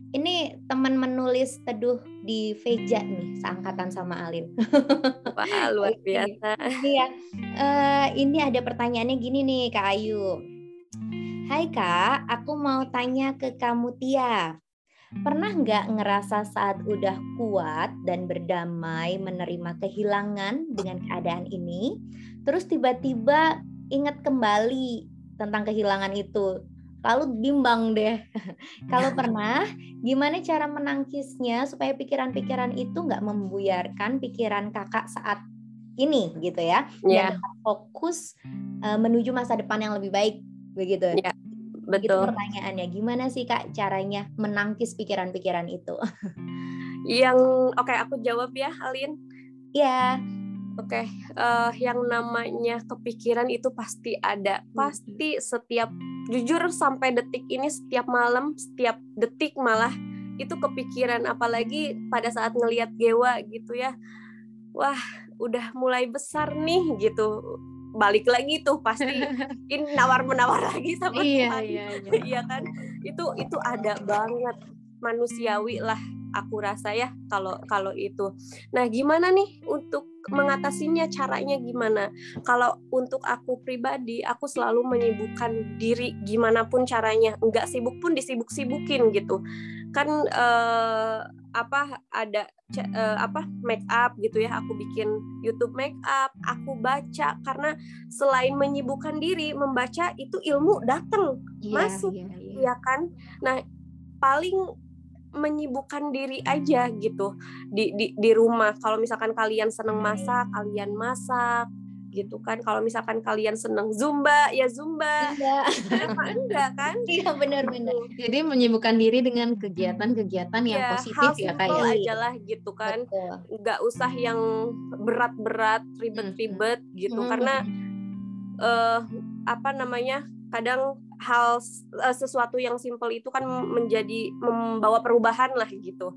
Ini teman menulis teduh di Veja nih, seangkatan sama Alin. (laughs)
Wah, luar biasa.
Iya, Eh, ini ada pertanyaannya gini nih Kak Ayu. Hai Kak, aku mau tanya ke kamu Tia. Pernah nggak ngerasa saat udah kuat dan berdamai menerima kehilangan dengan keadaan ini, terus tiba-tiba ingat kembali tentang kehilangan itu, lalu bimbang deh. (laughs) Kalau pernah, gimana cara menangkisnya supaya pikiran-pikiran itu nggak membuyarkan pikiran kakak saat ini gitu ya?
Iya,
dan fokus menuju masa depan yang lebih baik begitu.
Iya,
Begitu
betul.
pertanyaannya, gimana sih Kak caranya menangkis pikiran-pikiran itu?
Yang oke aku jawab ya, Alin.
ya,
Oke, eh, yang namanya kepikiran itu pasti ada, pasti setiap jujur sampai detik ini setiap malam, setiap detik malah itu kepikiran, apalagi pada saat ngelihat Gewa gitu ya, wah udah mulai besar nih gitu, balik lagi tuh pasti (laughs) ini nawar menawar lagi sama
Iya
Tuhan.
iya (laughs) iya.
iya kan? Itu itu ada banget manusiawi lah aku rasa ya kalau kalau itu. Nah gimana nih untuk mengatasinya caranya gimana? Kalau untuk aku pribadi aku selalu menyibukkan diri gimana pun caranya. Nggak sibuk pun disibuk-sibukin gitu kan eh, apa ada eh, apa make up gitu ya aku bikin YouTube make up aku baca karena selain menyibukkan diri membaca itu ilmu datang
Iya,
Masuk.
iya, iya.
ya kan nah paling menyibukkan diri aja gitu di di di rumah kalau misalkan kalian seneng masak kalian masak gitu kan kalau misalkan kalian seneng zumba ya zumba
Iya.
kenapa enggak kan (laughs)
Iya benar-benar.
Jadi menyibukkan diri dengan kegiatan-kegiatan yang
ya,
positif
hal
ya kayak.
aja lah gitu kan
Betul.
nggak usah yang berat-berat ribet-ribet gitu
Hmm.
karena eh apa namanya kadang hal eh, sesuatu yang simple itu kan menjadi membawa perubahan lah gitu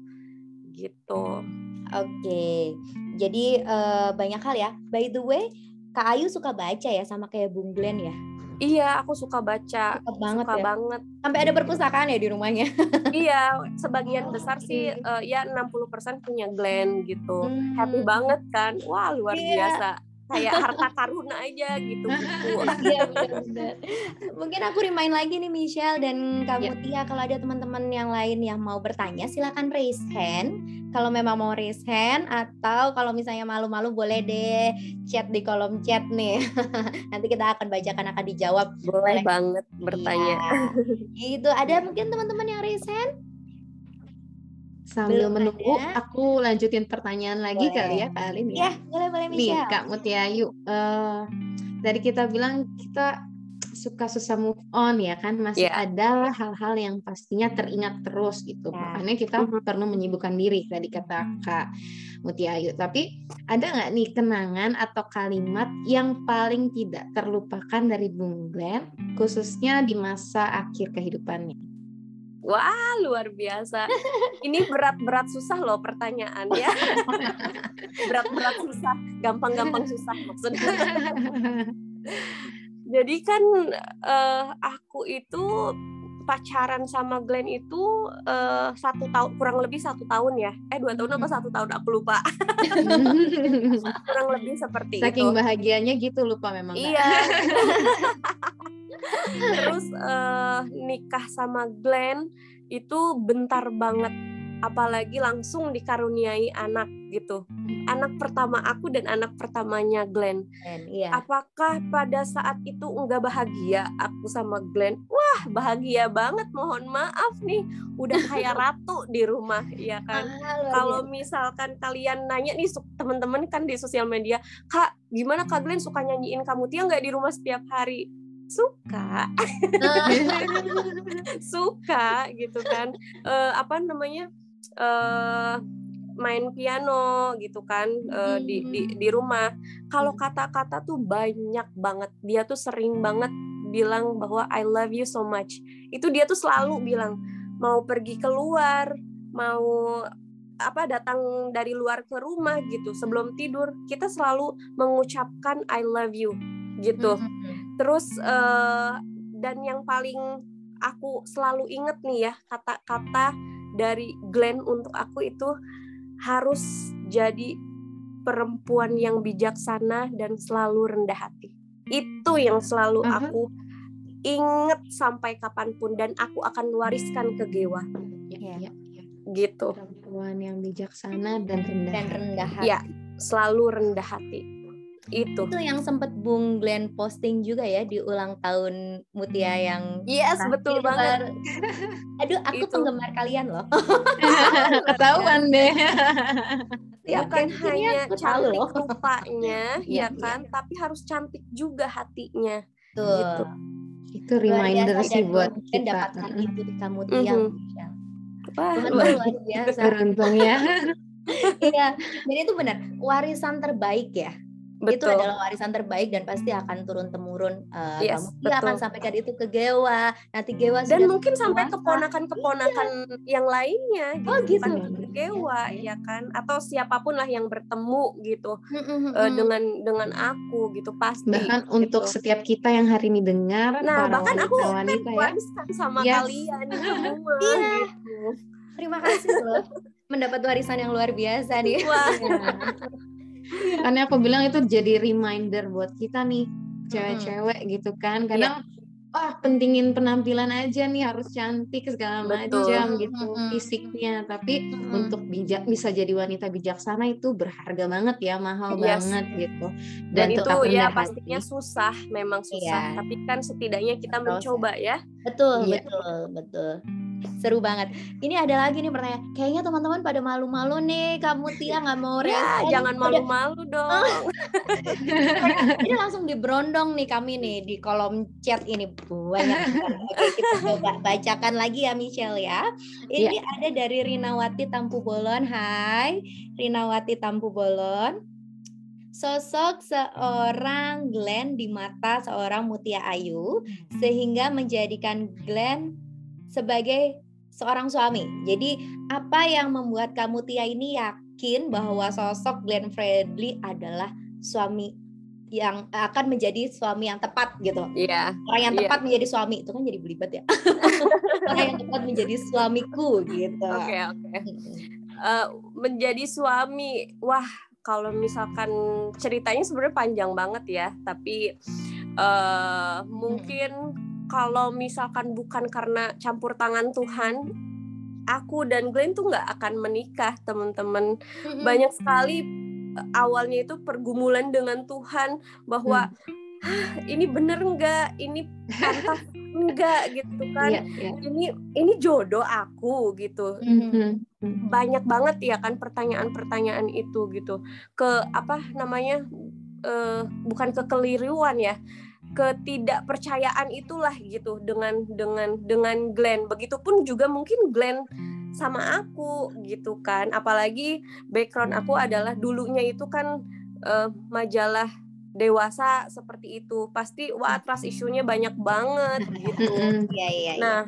gitu
Oke. Jadi eh, banyak hal ya. By the way, Kak Ayu suka baca ya sama kayak Bung Glenn ya.
iya aku suka baca
Suka banget
suka
ya.
banget
Sampai ada perpustakaan ya di rumahnya. (laughs)
iya sebagian besar sih eh, ya 60% punya Glenn gitu
Hmm.
happy banget kan wah luar
Iya.
biasa kayak harta karuna aja gitu buku (laughs)
Iya benar-benar. Mungkin aku remind lagi nih Michelle dan Kak
Ya.
Mutia kalau ada teman-teman yang lain yang mau bertanya silakan raise hand. Kalau memang mau raise hand atau kalau misalnya malu-malu boleh deh chat di kolom chat nih. (laughs) Nanti kita akan bacakan akan dijawab.
boleh
Boleh.
banget bertanya
Iya. Gitu. Ada mungkin teman-teman yang raise hand?
Sambil
Belum
menunggu,
ada.
aku lanjutin pertanyaan lagi
Boleh.
kali ya Kak Alin
Ya,
ya.
boleh boleh
Nih
Michelle.
Kak Mutiayu, eh dari kita bilang kita suka susah move on ya kan masih
Ya.
ada hal-hal yang pastinya teringat terus gitu
Ya.
makanya kita
Mhm.
perlu menyibukkan diri tadi kata Kak Mutiayu tapi ada nggak nih kenangan atau kalimat yang paling tidak terlupakan dari Bung Glenn khususnya di masa akhir kehidupannya
Wah, luar biasa. Ini berat-berat susah loh pertanyaan ya. (laughs) Berat-berat susah, gampang-gampang susah maksudnya. (laughs) Jadi kan eh, aku itu pacaran sama Glenn itu eh, satu tahun kurang lebih satu tahun ya. Eh dua tahun apa satu tahun aku lupa. (laughs) kurang lebih seperti
Saking
itu.
bahagianya gitu lupa memang.
Iya. Terus eh, nikah sama Glenn itu bentar banget, apalagi langsung dikaruniai anak gitu. Anak pertama aku dan anak pertamanya Glenn.
Iya.
Apakah pada saat itu enggak bahagia aku sama Glenn? Wah, bahagia banget. Mohon maaf nih, udah kayak (laughs) ratu di rumah, ya kan?
Ah,
kalau misalkan kalian nanya nih teman-teman kan di sosial media kak gimana kak Glenn suka nyanyiin kamu Tia nggak di rumah setiap hari suka. (laughs) Suka gitu kan. Eh, apa namanya eh main piano gitu kan eh, di, di di rumah. Kalau kata-kata tuh banyak banget. Dia tuh sering banget bilang bahwa I love you so much. Itu dia tuh selalu bilang mau pergi keluar mau apa datang dari luar ke rumah gitu. Sebelum tidur kita selalu mengucapkan I love you gitu.
Mhm.
Terus eh, dan yang paling aku selalu inget nih ya kata-kata dari Glenn untuk aku itu harus jadi perempuan yang bijaksana dan selalu rendah hati itu yang selalu
Aha.
aku inget sampai kapan pun dan aku akan wariskan ke Gewa
Iya.
Ya, ya, ya.
gitu
perempuan yang bijaksana dan rendah
Dan
hati.
rendah hati.
ya selalu rendah hati itu
Itu yang sempat Bung Glenn posting juga ya di ulang tahun Mutia yang
yes betul
terakhir.
banget
Aduh, aku
Itu.
penggemar kalian loh. (laughs)
ketahuan deh
Ya,
bukan
akhirnya
hanya
aku tahu
cantik
loh.
rupanya
Iya,
ya kan tapi harus cantik juga hatinya
Tuh.
Gitu.
itu reminder
biasa
sih buat kita
dapatkan
Mm-mm.
itu di kamu.
Mhm.
Michelle.
Wah,
Tuhan
luar-
biasa.
beruntung ya (laughs)
Iya, dan itu benar warisan terbaik ya. Itu
betul
adalah warisan terbaik dan pasti akan turun temurun. Uh,
Yes,
kamu akan
betul.
sampaikan itu ke Gewa. Nanti Gewa
dan
sudah
mungkin sampai keponakan-keponakan yang lainnya
Oh,
gitu,
gitu.
bukan cuma Gewa ya kan atau siapa pun lah yang bertemu gitu
Mm-mm,
eh,
mm-mm.
dengan dengan aku gitu pasti
bahkan
gitu.
untuk setiap kita yang hari ini dengar
nah
para
bahkan aku kan
wanita-wanita ya
sama
Yes.
kalian (laughs) semua
Iya.
gitu
Terima kasih loh. Mendapat warisan yang luar biasa nih.
wah
Iya. (laughs) Karena aku bilang itu jadi reminder buat kita nih cewek-cewek gitu kan. Kadang wah pentingin penampilan aja nih harus cantik segala
Betul.
macam gitu
Mm-mm.
fisiknya. Tapi
Mm-mm.
untuk bijak bisa jadi wanita bijaksana itu berharga banget ya, mahal
Yes.
banget gitu.
dan, itu
tetap
ya
rendah hati.
pastinya susah memang susah
Iya.
tapi kan setidaknya kita
Proses.
mencoba ya
Betul,
Iya.
betul, betul. seru banget. Ini ada lagi nih pertanyaan. Kayaknya teman-teman pada malu-malu nih, kamu Tia nggak mau
ya, jangan malu-malu dong. (laughs)
ini langsung diberondong nih kami nih di kolom chat ini banyak. Oke, kita coba bacakan lagi ya Michelle ya. Ini ya. ada dari Rinawati Tampu Bolon. Hai, Rinawati Tampu Bolon. Sosok seorang Glenn di mata seorang Mutia Ayu sehingga menjadikan Glenn sebagai seorang suami. Jadi apa yang membuat kamu Tia ini yakin bahwa sosok Glenn Fredly adalah suami yang akan menjadi suami yang tepat gitu.
Iya.
Yeah. Orang yang tepat yeah. menjadi suami itu kan jadi belibet ya. (laughs) Orang yang tepat menjadi suamiku gitu.
Oke okay, oke. Okay. Uh, menjadi suami, wah kalau misalkan ceritanya sebenarnya panjang banget ya, tapi uh, mungkin kalau misalkan bukan karena campur tangan Tuhan, aku dan Glenn tuh nggak akan menikah, teman-teman. Banyak sekali eh, awalnya itu pergumulan dengan Tuhan bahwa mm. ini bener nggak, ini pantas (laughs) enggak gitu kan yeah, yeah. ini ini jodoh aku gitu. Mm-hmm. banyak banget ya kan pertanyaan-pertanyaan itu gitu ke apa namanya uh, bukan kekeliruan ya ketidakpercayaan itulah gitu dengan dengan dengan Glenn begitupun juga mungkin Glenn sama aku gitu kan apalagi background aku adalah dulunya itu kan uh, majalah dewasa seperti itu pasti wah trust isunya banyak banget (laughs) gitu
ya, ya,
nah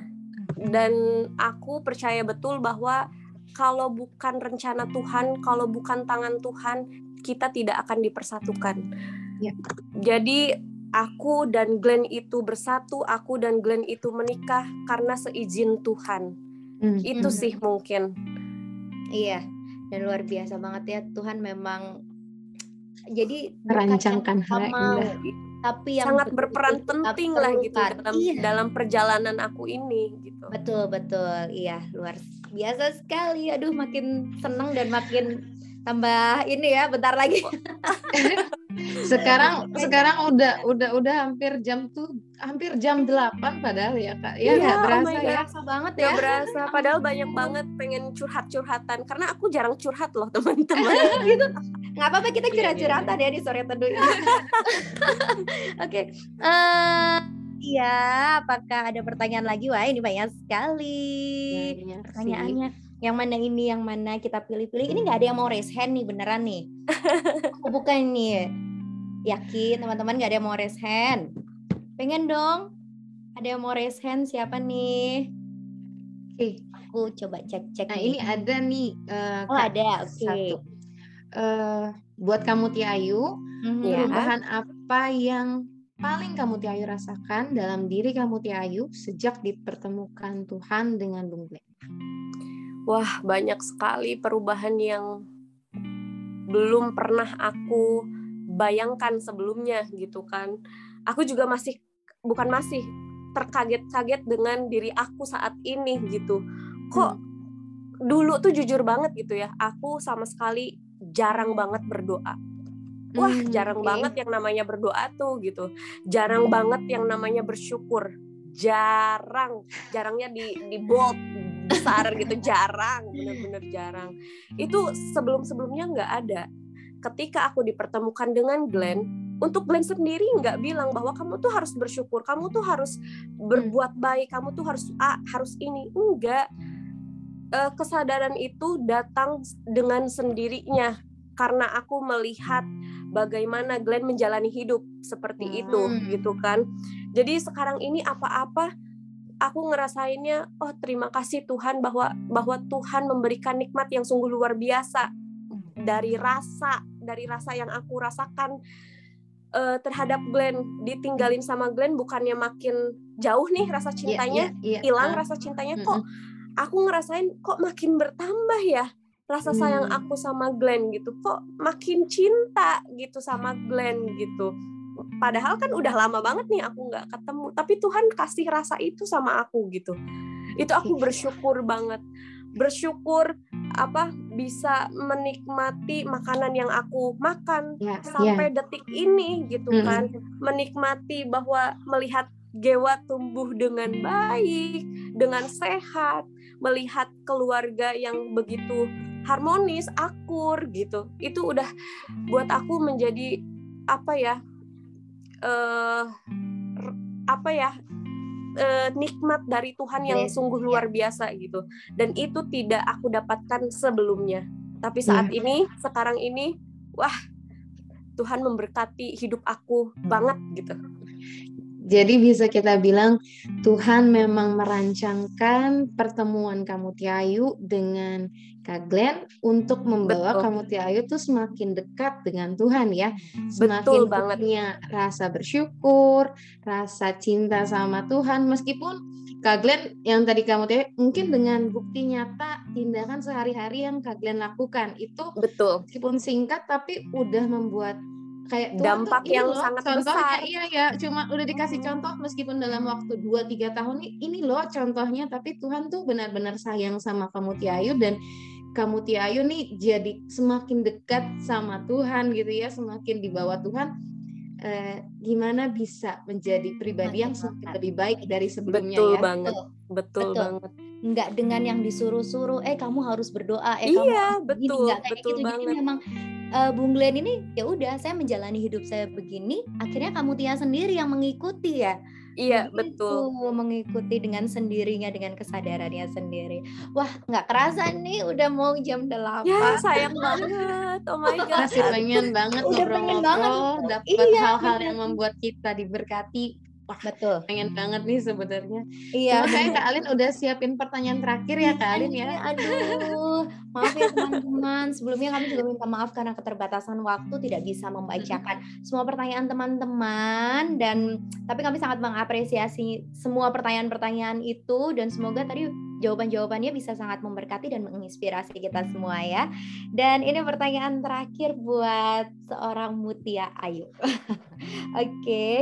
dan aku percaya betul bahwa kalau bukan rencana Tuhan, kalau bukan tangan Tuhan, kita tidak akan dipersatukan. Ya. Jadi aku dan Glenn itu bersatu, aku dan Glenn itu menikah karena seizin Tuhan. Hmm. Itu hmm. sih mungkin.
Iya, dan luar biasa banget ya Tuhan memang jadi
merancangkan hal
tapi yang sangat berperan penting lah gitu dalam iya. dalam perjalanan aku ini gitu.
Betul betul, iya luar biasa sekali. Aduh makin seneng dan makin tambah ini ya bentar lagi. (laughs)
sekarang sekarang udah udah udah hampir jam tuh hampir jam 8 padahal ya kak ya
nggak
iya,
berasa oh ya berasa banget ya
berasa padahal banyak banget pengen curhat curhatan karena aku jarang curhat loh teman-teman (laughs)
gitu nggak apa-apa kita iya, curhat curhatan iya. ya di sore teduh ini (laughs) oke okay. uh, eh, Iya, apakah ada pertanyaan lagi? Wah, ini banyak sekali banyak pertanyaannya. Sih yang mana ini yang mana kita pilih-pilih. Ini nggak ada yang mau raise hand nih beneran nih. (laughs) Oh, bukan nih yakin teman-teman nggak ada yang mau raise hand? Pengen dong. Ada yang mau raise hand? Siapa nih? Oke aku coba cek cek
nah nih. ini ada nih
uh, oh ada. Oke. Okay. satu.
Uh, buat kamu Tiayu mm-hmm. perubahan apa yang paling kamu Tiayu rasakan dalam diri kamu Tiayu sejak dipertemukan Tuhan dengan Bung Glenn
wah banyak sekali perubahan yang belum pernah aku bayangkan sebelumnya gitu kan. Aku juga masih bukan masih terkaget-kaget dengan diri aku saat ini gitu. Kok dulu tuh jujur banget gitu ya, aku sama sekali jarang banget berdoa. Wah, hmm, jarang okay. banget yang namanya berdoa tuh gitu. Jarang banget yang namanya bersyukur. Jarang, jarangnya di di bold, besar gitu (laughs) jarang bener-bener jarang. Itu sebelum-sebelumnya nggak ada. Ketika aku dipertemukan dengan Glenn untuk Glenn sendiri nggak bilang bahwa kamu tuh harus bersyukur kamu tuh harus berbuat baik kamu tuh harus A harus ini. Enggak eh, kesadaran itu datang dengan sendirinya karena aku melihat bagaimana Glenn menjalani hidup seperti itu hmm. gitu kan. Jadi sekarang ini apa-apa aku ngerasainnya oh terima kasih Tuhan bahwa bahwa Tuhan memberikan nikmat yang sungguh luar biasa dari rasa dari rasa yang aku rasakan uh, terhadap Glenn ditinggalin sama Glenn bukannya makin jauh nih rasa iya, cintanya hilang yeah, yeah, yeah. uh, rasa cintanya kok aku ngerasain kok makin bertambah ya rasa sayang hmm. aku sama Glenn gitu kok makin cinta gitu sama Glenn gitu padahal kan udah lama banget nih aku nggak ketemu tapi Tuhan kasih rasa itu sama aku gitu itu aku bersyukur banget bersyukur apa bisa menikmati makanan yang aku makan yeah, sampai yeah. detik ini gitu mm kan menikmati bahwa melihat Gewa tumbuh dengan baik dengan sehat, melihat keluarga yang begitu harmonis, akur gitu. Itu udah buat aku menjadi apa ya? Uh, apa ya? uh, nikmat dari Tuhan yang sungguh iya. luar biasa gitu. Dan itu tidak aku dapatkan sebelumnya. Tapi saat yeah. ini, sekarang ini, wah, Tuhan memberkati hidup aku banget gitu.
Jadi bisa kita bilang Tuhan memang merancangkan pertemuan kamu Tiayu dengan Kak Glenn untuk membawa Betul. kamu Tiayu tuh semakin dekat dengan Tuhan ya. Semakin Betul banget. punya rasa bersyukur, rasa cinta sama Tuhan meskipun Kak Glenn yang tadi kamu Tiayu mungkin dengan bukti nyata tindakan sehari-hari yang Kak Glenn lakukan itu
Betul.
meskipun singkat tapi udah membuat kayak
dampak yang loh, sangat besar.
Iya ya, cuma udah dikasih hmm. contoh meskipun dalam waktu 2 3 tahun ini ini loh contohnya tapi Tuhan tuh benar-benar sayang sama kamu Tiayu dan kamu Tiayu nih jadi semakin dekat sama Tuhan gitu ya, semakin di bawah Tuhan eh, gimana bisa menjadi pribadi yang semakin lebih baik dari sebelumnya
betul
ya.
Banget. Betul, betul, betul banget.
Enggak dengan yang disuruh-suruh, eh kamu harus berdoa, eh
iya,
kamu
betul,
enggak kayak betul gitu. Banget. Jadi memang uh, Bung Glenn ini ya udah saya menjalani hidup saya begini akhirnya kamu Tia sendiri yang mengikuti ya
Iya betul
mengikuti dengan sendirinya dengan kesadarannya sendiri. Wah nggak kerasa nih udah mau jam delapan.
Ya sayang (laughs) banget. Oh my god.
Masih pengen banget ngobrol-ngobrol, dapat iya, hal-hal yang membuat kita diberkati Wah, betul. Pengen banget nih sebenarnya. Iya. Cuma kayak Kak Alin udah siapin pertanyaan terakhir ya Kak Alin ya.
Aduh, maaf ya teman-teman. Sebelumnya kami juga minta maaf karena keterbatasan waktu tidak bisa membacakan semua pertanyaan teman-teman dan tapi kami sangat mengapresiasi semua pertanyaan-pertanyaan itu dan semoga tadi jawaban-jawabannya bisa sangat memberkati dan menginspirasi kita semua ya. Dan ini pertanyaan terakhir buat seorang Mutia Ayu. (laughs) Oke, okay.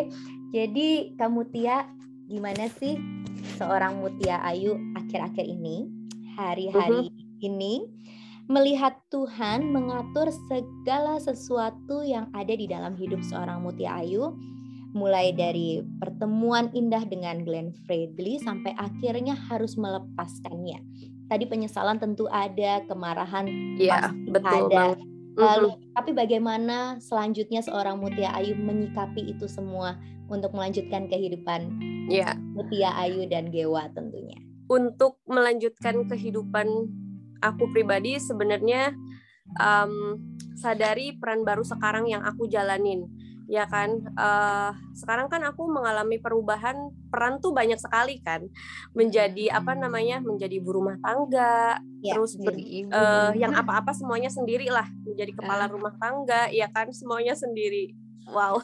Jadi kamu Tia, gimana sih seorang Mutia Ayu akhir-akhir ini, hari-hari uh-huh. ini melihat Tuhan mengatur segala sesuatu yang ada di dalam hidup seorang Mutia Ayu, mulai dari pertemuan indah dengan Glenn Fredly sampai akhirnya harus melepaskannya. Tadi penyesalan tentu ada, kemarahan
ya, pasti betul
ada. Lalu, tapi bagaimana selanjutnya seorang Mutia Ayu menyikapi itu semua? untuk melanjutkan kehidupan
ya.
Mutia Ayu dan Gewa tentunya.
Untuk melanjutkan kehidupan aku pribadi sebenarnya um, sadari peran baru sekarang yang aku jalanin ya kan? Uh, sekarang kan aku mengalami perubahan peran tuh banyak sekali kan. Menjadi apa namanya menjadi ibu rumah tangga ya, terus ber, uh, yang apa-apa semuanya sendiri lah. Menjadi kepala uh. rumah tangga ya kan? Semuanya sendiri. Wow.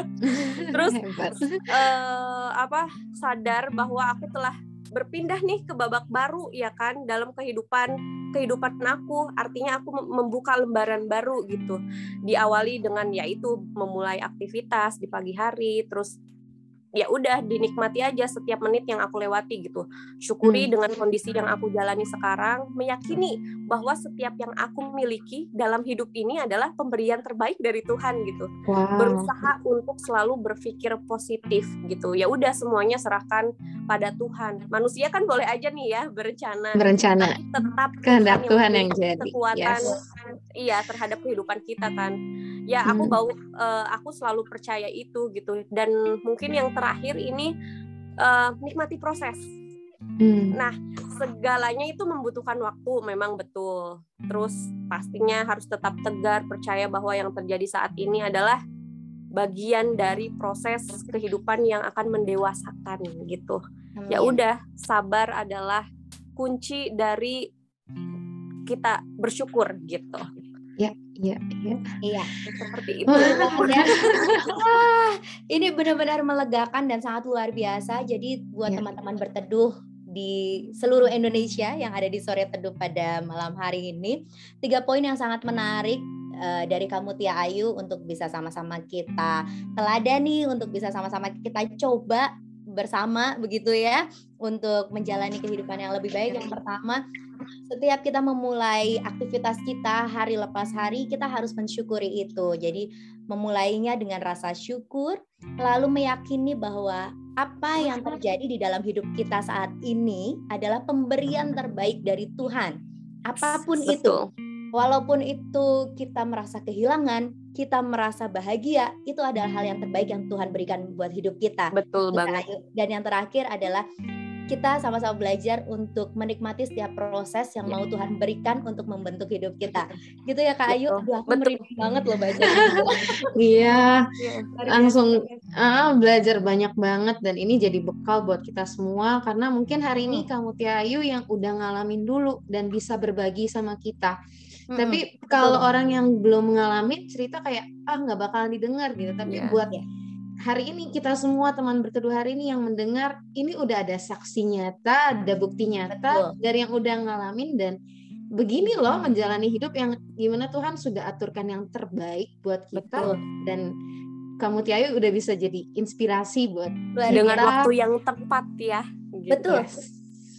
(laughs) Terus (laughs) uh, apa sadar bahwa aku telah berpindah nih ke babak baru ya kan dalam kehidupan kehidupan aku. Artinya aku membuka lembaran baru gitu. Diawali dengan yaitu memulai aktivitas di pagi hari terus ya udah dinikmati aja setiap menit yang aku lewati gitu syukuri hmm. dengan kondisi yang aku jalani sekarang meyakini bahwa setiap yang aku miliki dalam hidup ini adalah pemberian terbaik dari Tuhan gitu wow. berusaha untuk selalu berpikir positif gitu ya udah semuanya serahkan pada Tuhan manusia kan boleh aja nih ya berencana
berencana
tetap
kehendak Tuhan, Tuhan yang jadi
kekuatan yes. iya terhadap kehidupan kita kan ya aku hmm. bau uh, aku selalu percaya itu gitu dan mungkin yang terakhir ini uh, nikmati proses. Hmm. nah segalanya itu membutuhkan waktu memang betul. Terus pastinya harus tetap tegar percaya bahwa yang terjadi saat ini adalah bagian dari proses kehidupan yang akan mendewasakan gitu. Ya udah sabar adalah kunci dari kita bersyukur gitu.
Ya, iya, iya.
Iya, seperti (laughs) itu. Wah, ini benar-benar melegakan dan sangat luar biasa. Jadi buat ya. teman-teman berteduh di seluruh Indonesia yang ada di sore teduh pada malam hari ini, tiga poin yang sangat menarik uh, dari kamu Tia Ayu untuk bisa sama-sama kita teladani, untuk bisa sama-sama kita coba bersama begitu ya untuk menjalani kehidupan yang lebih baik. Yang pertama, setiap kita memulai aktivitas kita hari lepas hari, kita harus mensyukuri itu. Jadi memulainya dengan rasa syukur, lalu meyakini bahwa apa yang terjadi di dalam hidup kita saat ini adalah pemberian terbaik dari Tuhan. Apa pun Betul. itu, walaupun itu kita merasa kehilangan, kita merasa bahagia, itu adalah hal yang terbaik yang Tuhan berikan buat hidup kita.
Betul banget.
Dan yang terakhir adalah kita sama-sama belajar untuk menikmati setiap proses yang mau Tuhan berikan untuk membentuk hidup kita. Gitu ya Kak Ayu. Aduh, aku Betul. banget loh baca. (laughs)
iya. Langsung uh, belajar banyak banget dan ini jadi bekal buat kita semua karena mungkin hari ini kamu Tia Ayu yang udah ngalamin dulu dan bisa berbagi sama kita. Hmm, Tapi kalau orang yang belum mengalami cerita kayak ah nggak bakalan didengar gitu. Tapi yeah. buat yeah hari ini kita semua teman berteduh hari ini yang mendengar ini udah ada saksi nyata, ada bukti nyata Betul. dari yang udah ngalamin dan begini loh menjalani hidup yang gimana Tuhan sudah aturkan yang terbaik buat kita Betul. dan kamu Tiayu udah bisa jadi inspirasi buat
dengan kita. waktu yang tepat ya.
Gitu. Betul.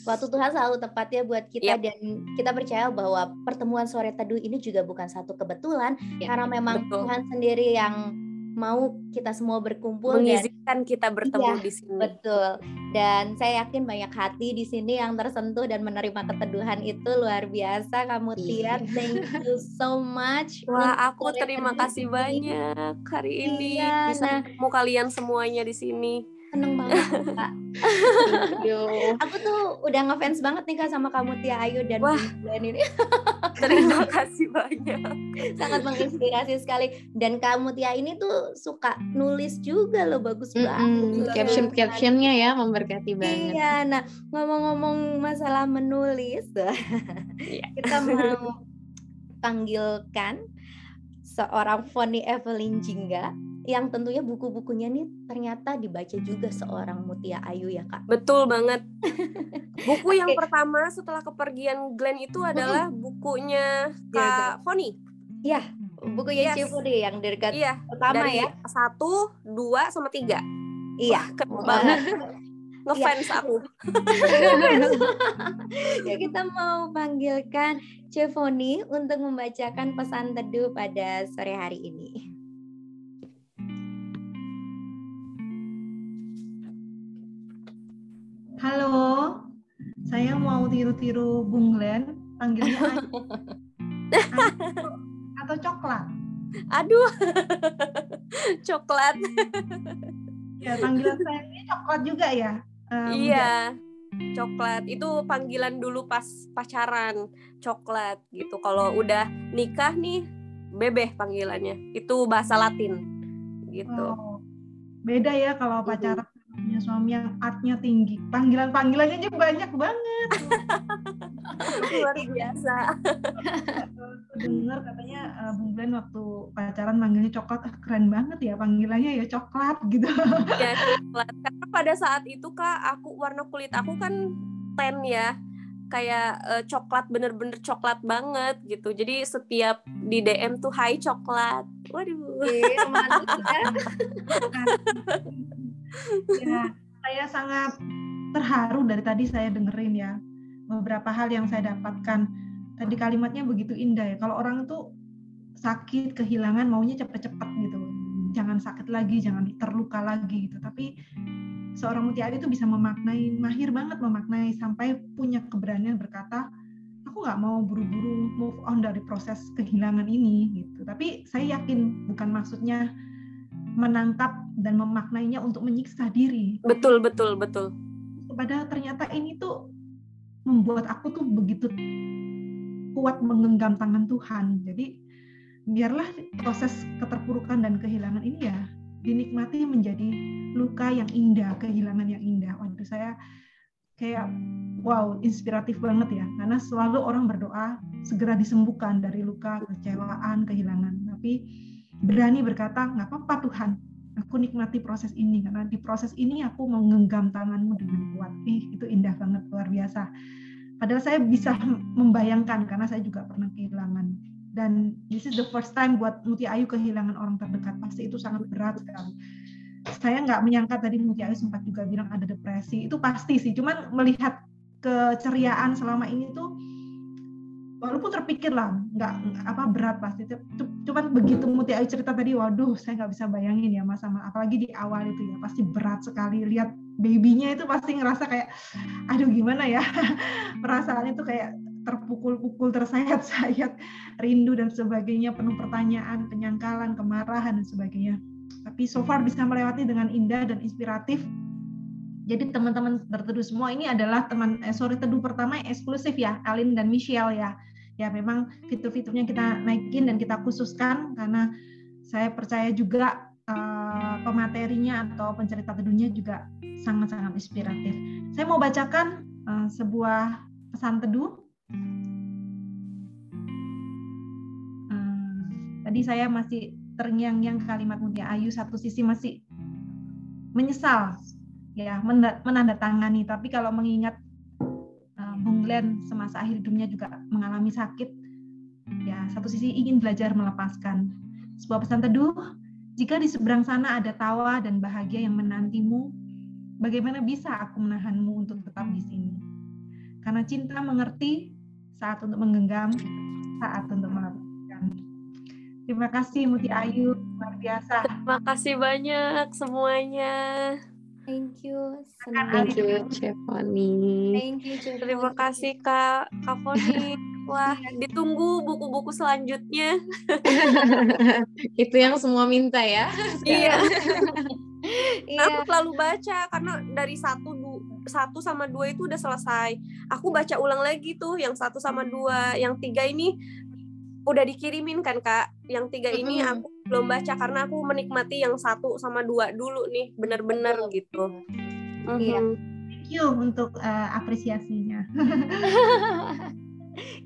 Waktu Tuhan selalu tepat ya buat kita yep. dan kita percaya bahwa pertemuan sore teduh ini juga bukan satu kebetulan yep. karena memang Betul. Tuhan sendiri yang mau kita semua berkumpul
mengizinkan dan, kita bertemu iya, di sini.
Betul. Dan saya yakin banyak hati di sini yang tersentuh dan menerima keteduhan itu luar biasa kamu Tia. Iya. Thank you so much.
Wah, aku terima kasih banyak hari ini iya, bisa nah, ketemu kalian semuanya di sini
seneng banget (laughs) kak. aku tuh udah ngefans banget nih kak sama kamu Tia Ayu dan Wah. Glenn ini. (laughs)
Terima kasih banyak.
Sangat menginspirasi sekali. Dan kamu Tia ini tuh suka nulis juga loh bagus mm -hmm. banget.
Caption captionnya ya memberkati banget.
Iya. Nah ngomong-ngomong masalah menulis, (laughs) iya. kita mau panggilkan seorang Foni Evelyn Jingga yang tentunya buku-bukunya nih ternyata dibaca juga seorang Mutia Ayu ya kak.
Betul banget. (laughs) Buku okay. yang pertama setelah kepergian Glenn itu adalah bukunya iya, Kak Foni.
Iya, bukunya yes. Cipudi yang dekat iya, pertama dari ya.
Satu, dua, sama tiga.
Iya.
Wah, banget. (laughs) Ngefans ya. aku. (laughs)
ya kita mau panggilkan Cefoni untuk membacakan pesan teduh pada sore hari ini.
Halo, saya mau tiru-tiru Bung Glenn, panggilnya (laughs) atau coklat.
Aduh, (laughs) coklat.
ya, panggilan saya ini coklat juga ya.
Um, iya, coklat. Itu panggilan dulu pas pacaran, coklat gitu. Kalau udah nikah nih, bebeh panggilannya. Itu bahasa Latin gitu. Oh,
beda ya kalau pacaran punya suami yang artnya tinggi. Panggilan panggilannya juga banyak banget. (laughs)
Luar biasa.
Dengar katanya uh, Bung Glenn waktu pacaran manggilnya coklat. Ah, keren banget ya panggilannya ya coklat gitu. (laughs)
Ya (laughs) coklat. Karena pada saat itu kak aku warna kulit aku kan ten ya. Kayak uh, coklat bener-bener coklat banget gitu. Jadi setiap di DM tuh hai coklat. Waduh. Iya,
ya, saya sangat terharu dari tadi saya dengerin ya beberapa hal yang saya dapatkan. Tadi kalimatnya begitu indah ya. Kalau orang itu sakit, kehilangan, maunya cepat-cepat gitu. Jangan sakit lagi, jangan terluka lagi gitu. Tapi seorang mutiara itu bisa memaknai, mahir banget memaknai sampai punya keberanian berkata, aku nggak mau buru-buru move on dari proses kehilangan ini gitu. Tapi saya yakin bukan maksudnya menangkap dan memaknainya untuk menyiksa diri.
Betul, betul, betul.
Padahal ternyata ini tuh membuat aku tuh begitu kuat menggenggam tangan Tuhan. Jadi biarlah proses keterpurukan dan kehilangan ini ya dinikmati menjadi luka yang indah, kehilangan yang indah. Waduh saya kayak wow inspiratif banget ya karena selalu orang berdoa segera disembuhkan dari luka, kecewaan, kehilangan. Tapi berani berkata nggak apa-apa Tuhan aku nikmati proses ini karena di proses ini aku menggenggam tanganmu dengan kuat. Ih itu indah banget luar biasa. Padahal saya bisa membayangkan karena saya juga pernah kehilangan. Dan this is the first time buat Muti Ayu kehilangan orang terdekat. Pasti itu sangat berat sekali saya nggak menyangka tadi Muti Ayu sempat juga bilang ada depresi. Itu pasti sih. Cuman melihat keceriaan selama ini tuh walaupun terpikir lah nggak apa berat pasti. Cuman begitu Muti Ayu cerita tadi waduh saya nggak bisa bayangin ya mas sama apalagi di awal itu ya pasti berat sekali. Lihat babynya itu pasti ngerasa kayak aduh gimana ya? (laughs) Perasaan itu kayak terpukul-pukul tersayat-sayat rindu dan sebagainya penuh pertanyaan penyangkalan kemarahan dan sebagainya. Tapi so far bisa melewati dengan indah dan inspiratif. Jadi teman-teman berteduh semua ini adalah teman eh, sore teduh pertama eksklusif ya, Alin dan Michelle ya. Ya memang fitur-fiturnya kita naikin dan kita khususkan karena saya percaya juga uh, pematerinya atau pencerita teduhnya juga sangat-sangat inspiratif. Saya mau bacakan uh, sebuah pesan teduh. Uh, tadi saya masih terngiang-ngiang kalimat Mutia Ayu satu sisi masih menyesal ya menandatangani tapi kalau mengingat Bung Glenn semasa akhir hidupnya juga mengalami sakit. Ya satu sisi ingin belajar melepaskan sebuah pesan teduh jika di seberang sana ada tawa dan bahagia yang menantimu bagaimana bisa aku menahanmu untuk tetap di sini? Karena cinta mengerti saat untuk menggenggam saat untuk melepaskan terima kasih Muti Ayu. Luar biasa.
Terima kasih banyak semuanya
Thank you.
Senang Thank you, Chef Foni.
Thank you, Chef
Terima kasih Kak Kak Foni. (laughs) Wah, ditunggu buku-buku selanjutnya. (laughs)
Itu yang semua minta ya.
Iya. (laughs) iya. Aku selalu baca karena dari satu du, satu sama dua itu udah selesai. Aku baca ulang lagi tuh yang satu sama dua, yang tiga ini udah dikirimin kan kak yang tiga ini aku belum baca karena aku menikmati yang satu sama dua dulu nih bener-bener gitu.
iya. Thank you untuk uh, apresiasinya. (laughs)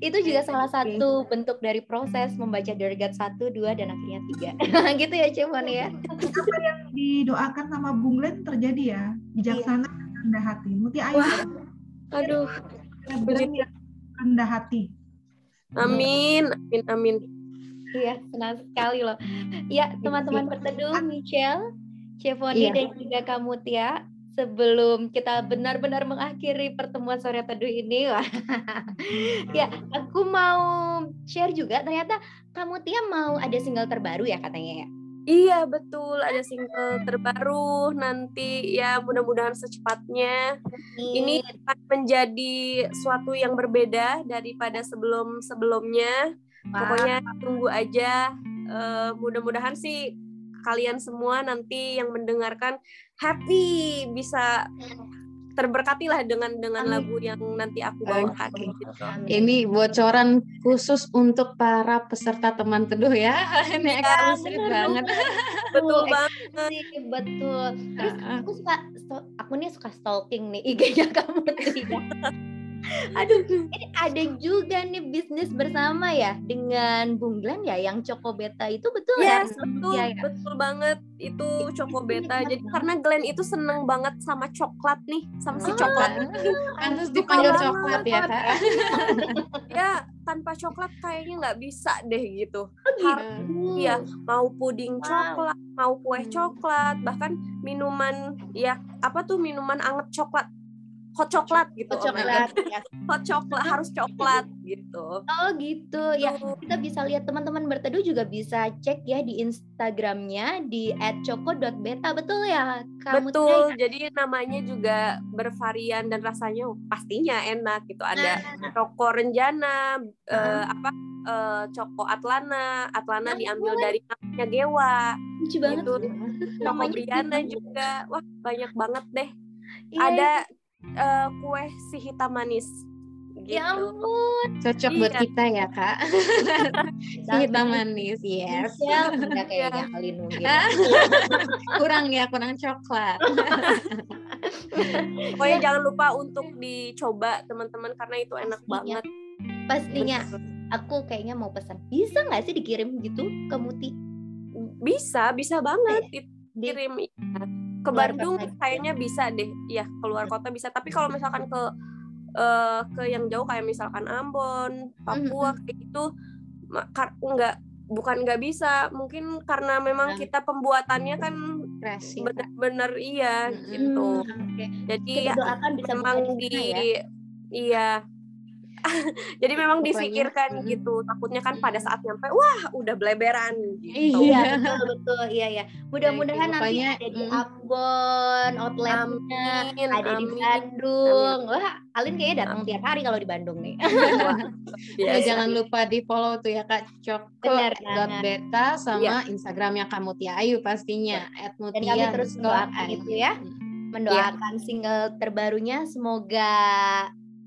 Itu juga salah satu bentuk dari proses membaca dergat satu dua dan akhirnya tiga. (laughs) Gitu ya Cimon ya.
Apa yang didoakan sama Bung Len terjadi ya? Bijaksana iya. rendah hati. Muti Ayu.
Aduh.
Rendah hati.
Amin, amin, amin.
Iya, senang sekali loh. Ya, teman-teman berteduh, Michelle, Chevoni iya. dan juga kamu Tia, sebelum kita benar-benar mengakhiri pertemuan sore teduh ini, (laughs) ya, aku mau share juga. Ternyata kamu Tia mau ada single terbaru ya katanya ya.
Iya betul ada single terbaru nanti ya mudah-mudahan secepatnya ini akan menjadi suatu yang berbeda daripada sebelum-sebelumnya pokoknya tunggu aja uh, mudah-mudahan sih kalian semua nanti yang mendengarkan happy bisa terberkatilah dengan dengan Amin. lagu yang nanti aku bawakan. Okay. Gitu.
Ini bocoran khusus untuk para peserta teman teduh ya. (laughs) Ini ya, banget. (laughs)
Betul banget.
Betul. Terus aku suka aku nih suka stalking nih (laughs) IG-nya kamu tidak. Aduh, ini ada juga nih bisnis bersama ya dengan Bung Glenn ya yang Choco Beta itu betul
yes, ya? betul, ya, ya? betul banget itu Choco Beta. Jadi karena Glenn itu seneng banget sama coklat nih, sama si coklat.
Kan terus dipanggil coklat ya, Kak. (laughs)
ya, tanpa coklat kayaknya nggak bisa deh gitu. Oh, gitu. Iya, mau puding coklat, mau kue hmm. coklat, bahkan minuman ya apa tuh minuman anget coklat hot coklat gitu
hot coklat
ya. hot coklat harus coklat gitu.
Oh gitu. Ya kita bisa lihat teman-teman berteduh juga bisa cek ya di Instagramnya di @choco.beta betul ya
Kamu betul ya? jadi namanya juga bervarian dan rasanya pastinya enak gitu. Ada nah. Choco Renjana uh, apa uh, Choco Atlana. Atlana nah, diambil boleh. dari namanya Gewa.
Lucu banget
gitu. Choco Briana juga. Wah banyak banget deh. Iya, ada uh, kue si hitam manis.
Ya gitu. Ya ampun.
Cocok iya. buat kita ya, Kak. (laughs) si hitam manis, yes.
Ya, kayaknya kali (laughs) mungkin.
kurang ya, kurang coklat. (laughs)
Pokoknya jangan lupa untuk dicoba teman-teman karena itu enak Pastinya. banget.
Pastinya. Aku kayaknya mau pesan. Bisa nggak sih dikirim gitu ke Muti?
Bisa, bisa banget. Eh, dikirim. Iya ke Bandung kayaknya bisa deh. Ya keluar kota bisa. Tapi kalau misalkan ke uh, ke yang jauh kayak misalkan Ambon Papua kayak gitu nggak bukan nggak bisa. Mungkin karena memang nah. kita pembuatannya kan benar-benar iya hmm, gitu. Okay. jadi ya,
bisa
memang di ya? iya (laughs) jadi memang Pokoknya, disikirkan uh, gitu takutnya kan pada saat nyampe wah udah beleberan gitu.
Iya betul betul. Iya ya mudah-mudahan nah, nanti ada di Ambon outletnya ada amin, di Bandung. Amin. wah Alin kayaknya datang tiap hari kalau di Bandung nih. (laughs)
Ya, jangan lupa di follow tuh ya kak Coko beta sama ya. Instagramnya kamu Tia Ayu pastinya at
Dan kami terus doakan gitu ya. Mendoakan ya. single terbarunya semoga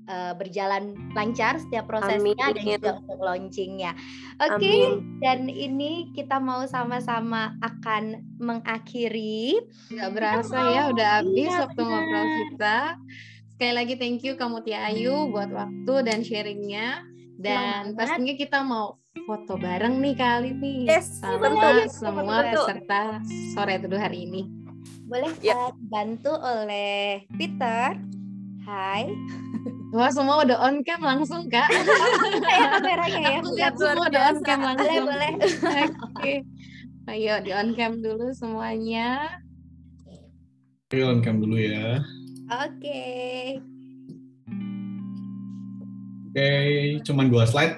uh, berjalan lancar setiap prosesnya Amin. dan juga untuk launchingnya. Oke, okay, dan ini kita mau sama-sama akan mengakhiri.
Gak berasa mau, ya, udah habis iya, waktu ngobrol kita. Sekali lagi thank you kamu Tia Ayu buat waktu dan sharingnya. Dan pastinya kita mau foto bareng nih kali ini yes, sama betul, semua betul. peserta sore teduh hari ini.
Boleh ya. uh, dibantu oleh Peter. Hai. (laughs)
Wah semua udah on cam langsung kak. (laughs)
Kayak kameranya ya.
Aku lihat semua udah on cam langsung.
Boleh boleh.
Oke. Okay. Ayo di on cam dulu semuanya.
Oke on cam dulu ya.
Oke. Okay.
Oke, okay, cuman dua slide.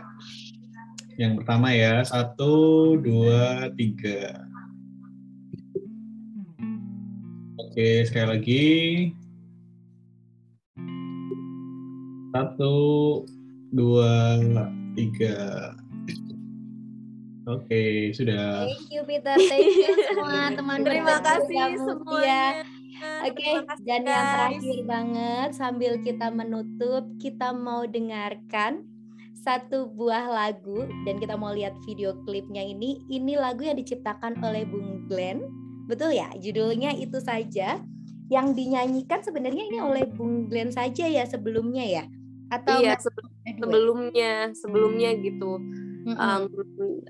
Yang pertama ya, satu, dua, tiga. Oke, sekali lagi. Satu, dua, tiga. Oke, sudah.
Thank you Peter, thank you semua (laughs) teman-teman.
Terima kasih semuanya.
Oke, okay, dan yang terakhir banget sambil kita menutup, kita mau dengarkan satu buah lagu dan kita mau lihat video klipnya ini. Ini lagu yang diciptakan oleh Bung Glenn. Betul ya? Judulnya itu saja. Yang dinyanyikan sebenarnya ini oleh Bung Glenn saja ya sebelumnya ya
atau iya sebelumnya sebelumnya gitu mm-hmm. um,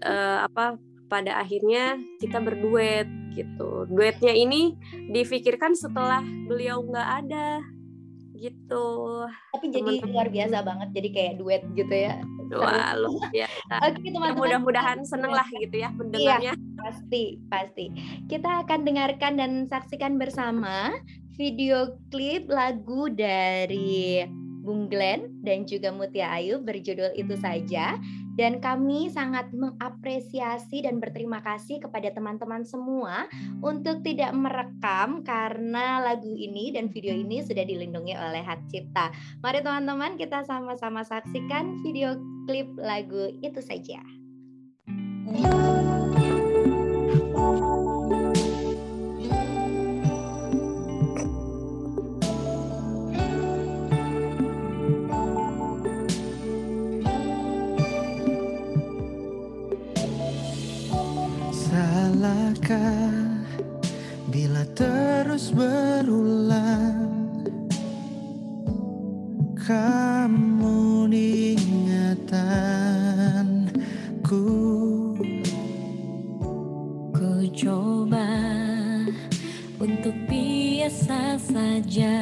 uh, apa pada akhirnya kita berduet gitu duetnya ini difikirkan setelah beliau nggak ada gitu
tapi jadi teman luar biasa banget jadi kayak duet gitu ya
Wah, luar biasa. Oke, teman-teman. Mudah-mudahan seneng lah gitu ya mendengarnya.
Iya, pasti, pasti. Kita akan dengarkan dan saksikan bersama video klip lagu dari Bung Glenn dan juga Mutia Ayu berjudul itu saja. Dan kami sangat mengapresiasi dan berterima kasih kepada teman-teman semua untuk tidak merekam karena lagu ini dan video ini sudah dilindungi oleh hak cipta. Mari teman-teman kita sama-sama saksikan video klip lagu itu saja.
Bila terus berulang kamu diingatanku
ku coba untuk biasa saja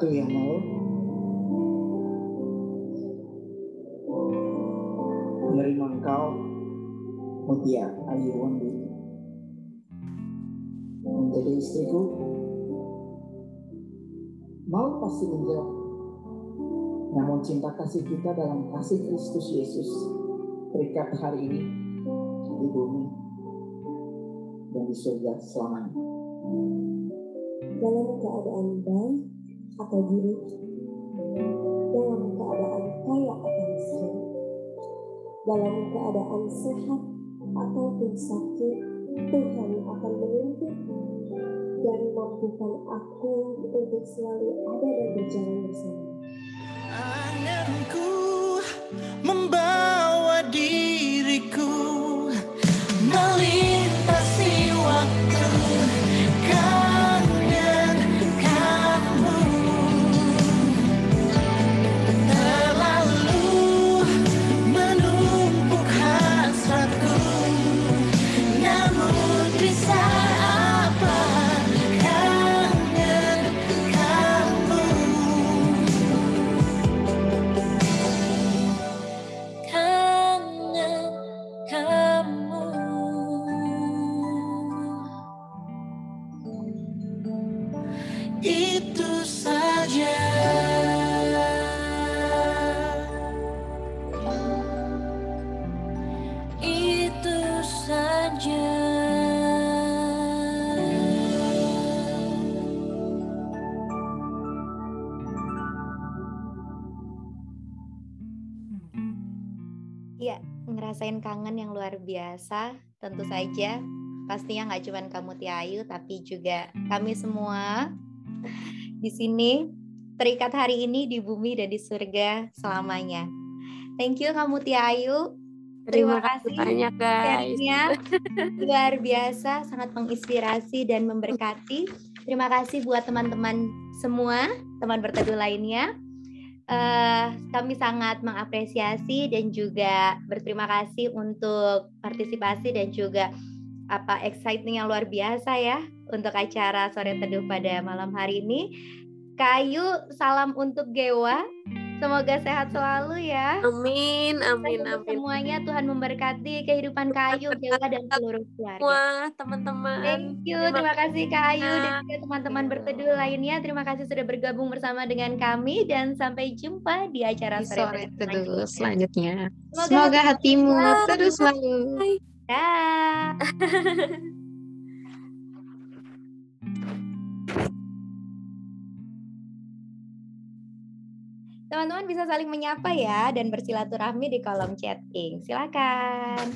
Ratu yang mau. Menerima engkau. Mutia Ayu Wandi menjadi istriku. Mau pasti menjawab. Namun cinta kasih kita dalam kasih Kristus Yesus. Terikat hari ini di bumi dan di surga selamanya
atau dalam keadaan kaya atau miskin dalam keadaan sehat ataupun sakit Tuhan akan menuntut dan mampukan aku untuk selalu ada dan berjalan bersama.
Anganku
ngerasain kangen yang luar biasa. Tentu saja, pastinya nggak cuma kamu Tiayu, tapi juga kami semua di sini terikat hari ini di bumi dan di surga selamanya. Thank you kamu Tiayu.
Terima kasih banyak, guys.
Luar biasa, sangat menginspirasi dan memberkati. Terima kasih buat teman-teman semua, teman berteduh lainnya. Eh, kami sangat mengapresiasi dan juga berterima kasih untuk partisipasi dan juga apa exciting yang luar biasa ya untuk acara sore teduh pada malam hari ini. Kayu, salam untuk Gewa. Semoga sehat selalu ya.
Amin, amin, amin.
Semuanya Tuhan memberkati kehidupan Kayu, Gewa dan seluruh keluarga.
Wah, teman-teman.
Thank you, terima kasih Kak Ayu dan juga teman-teman berteduh lainnya. Terima kasih sudah bergabung bersama dengan kami dan sampai jumpa di acara
Di
sore,
sore
teduh
teduh selanjutnya.
Semoga
Semoga hatimu
hatimu
terus selalu.
Dah. (laughs) Teman-teman bisa saling menyapa ya dan bersilaturahmi di kolom chatting. Silakan.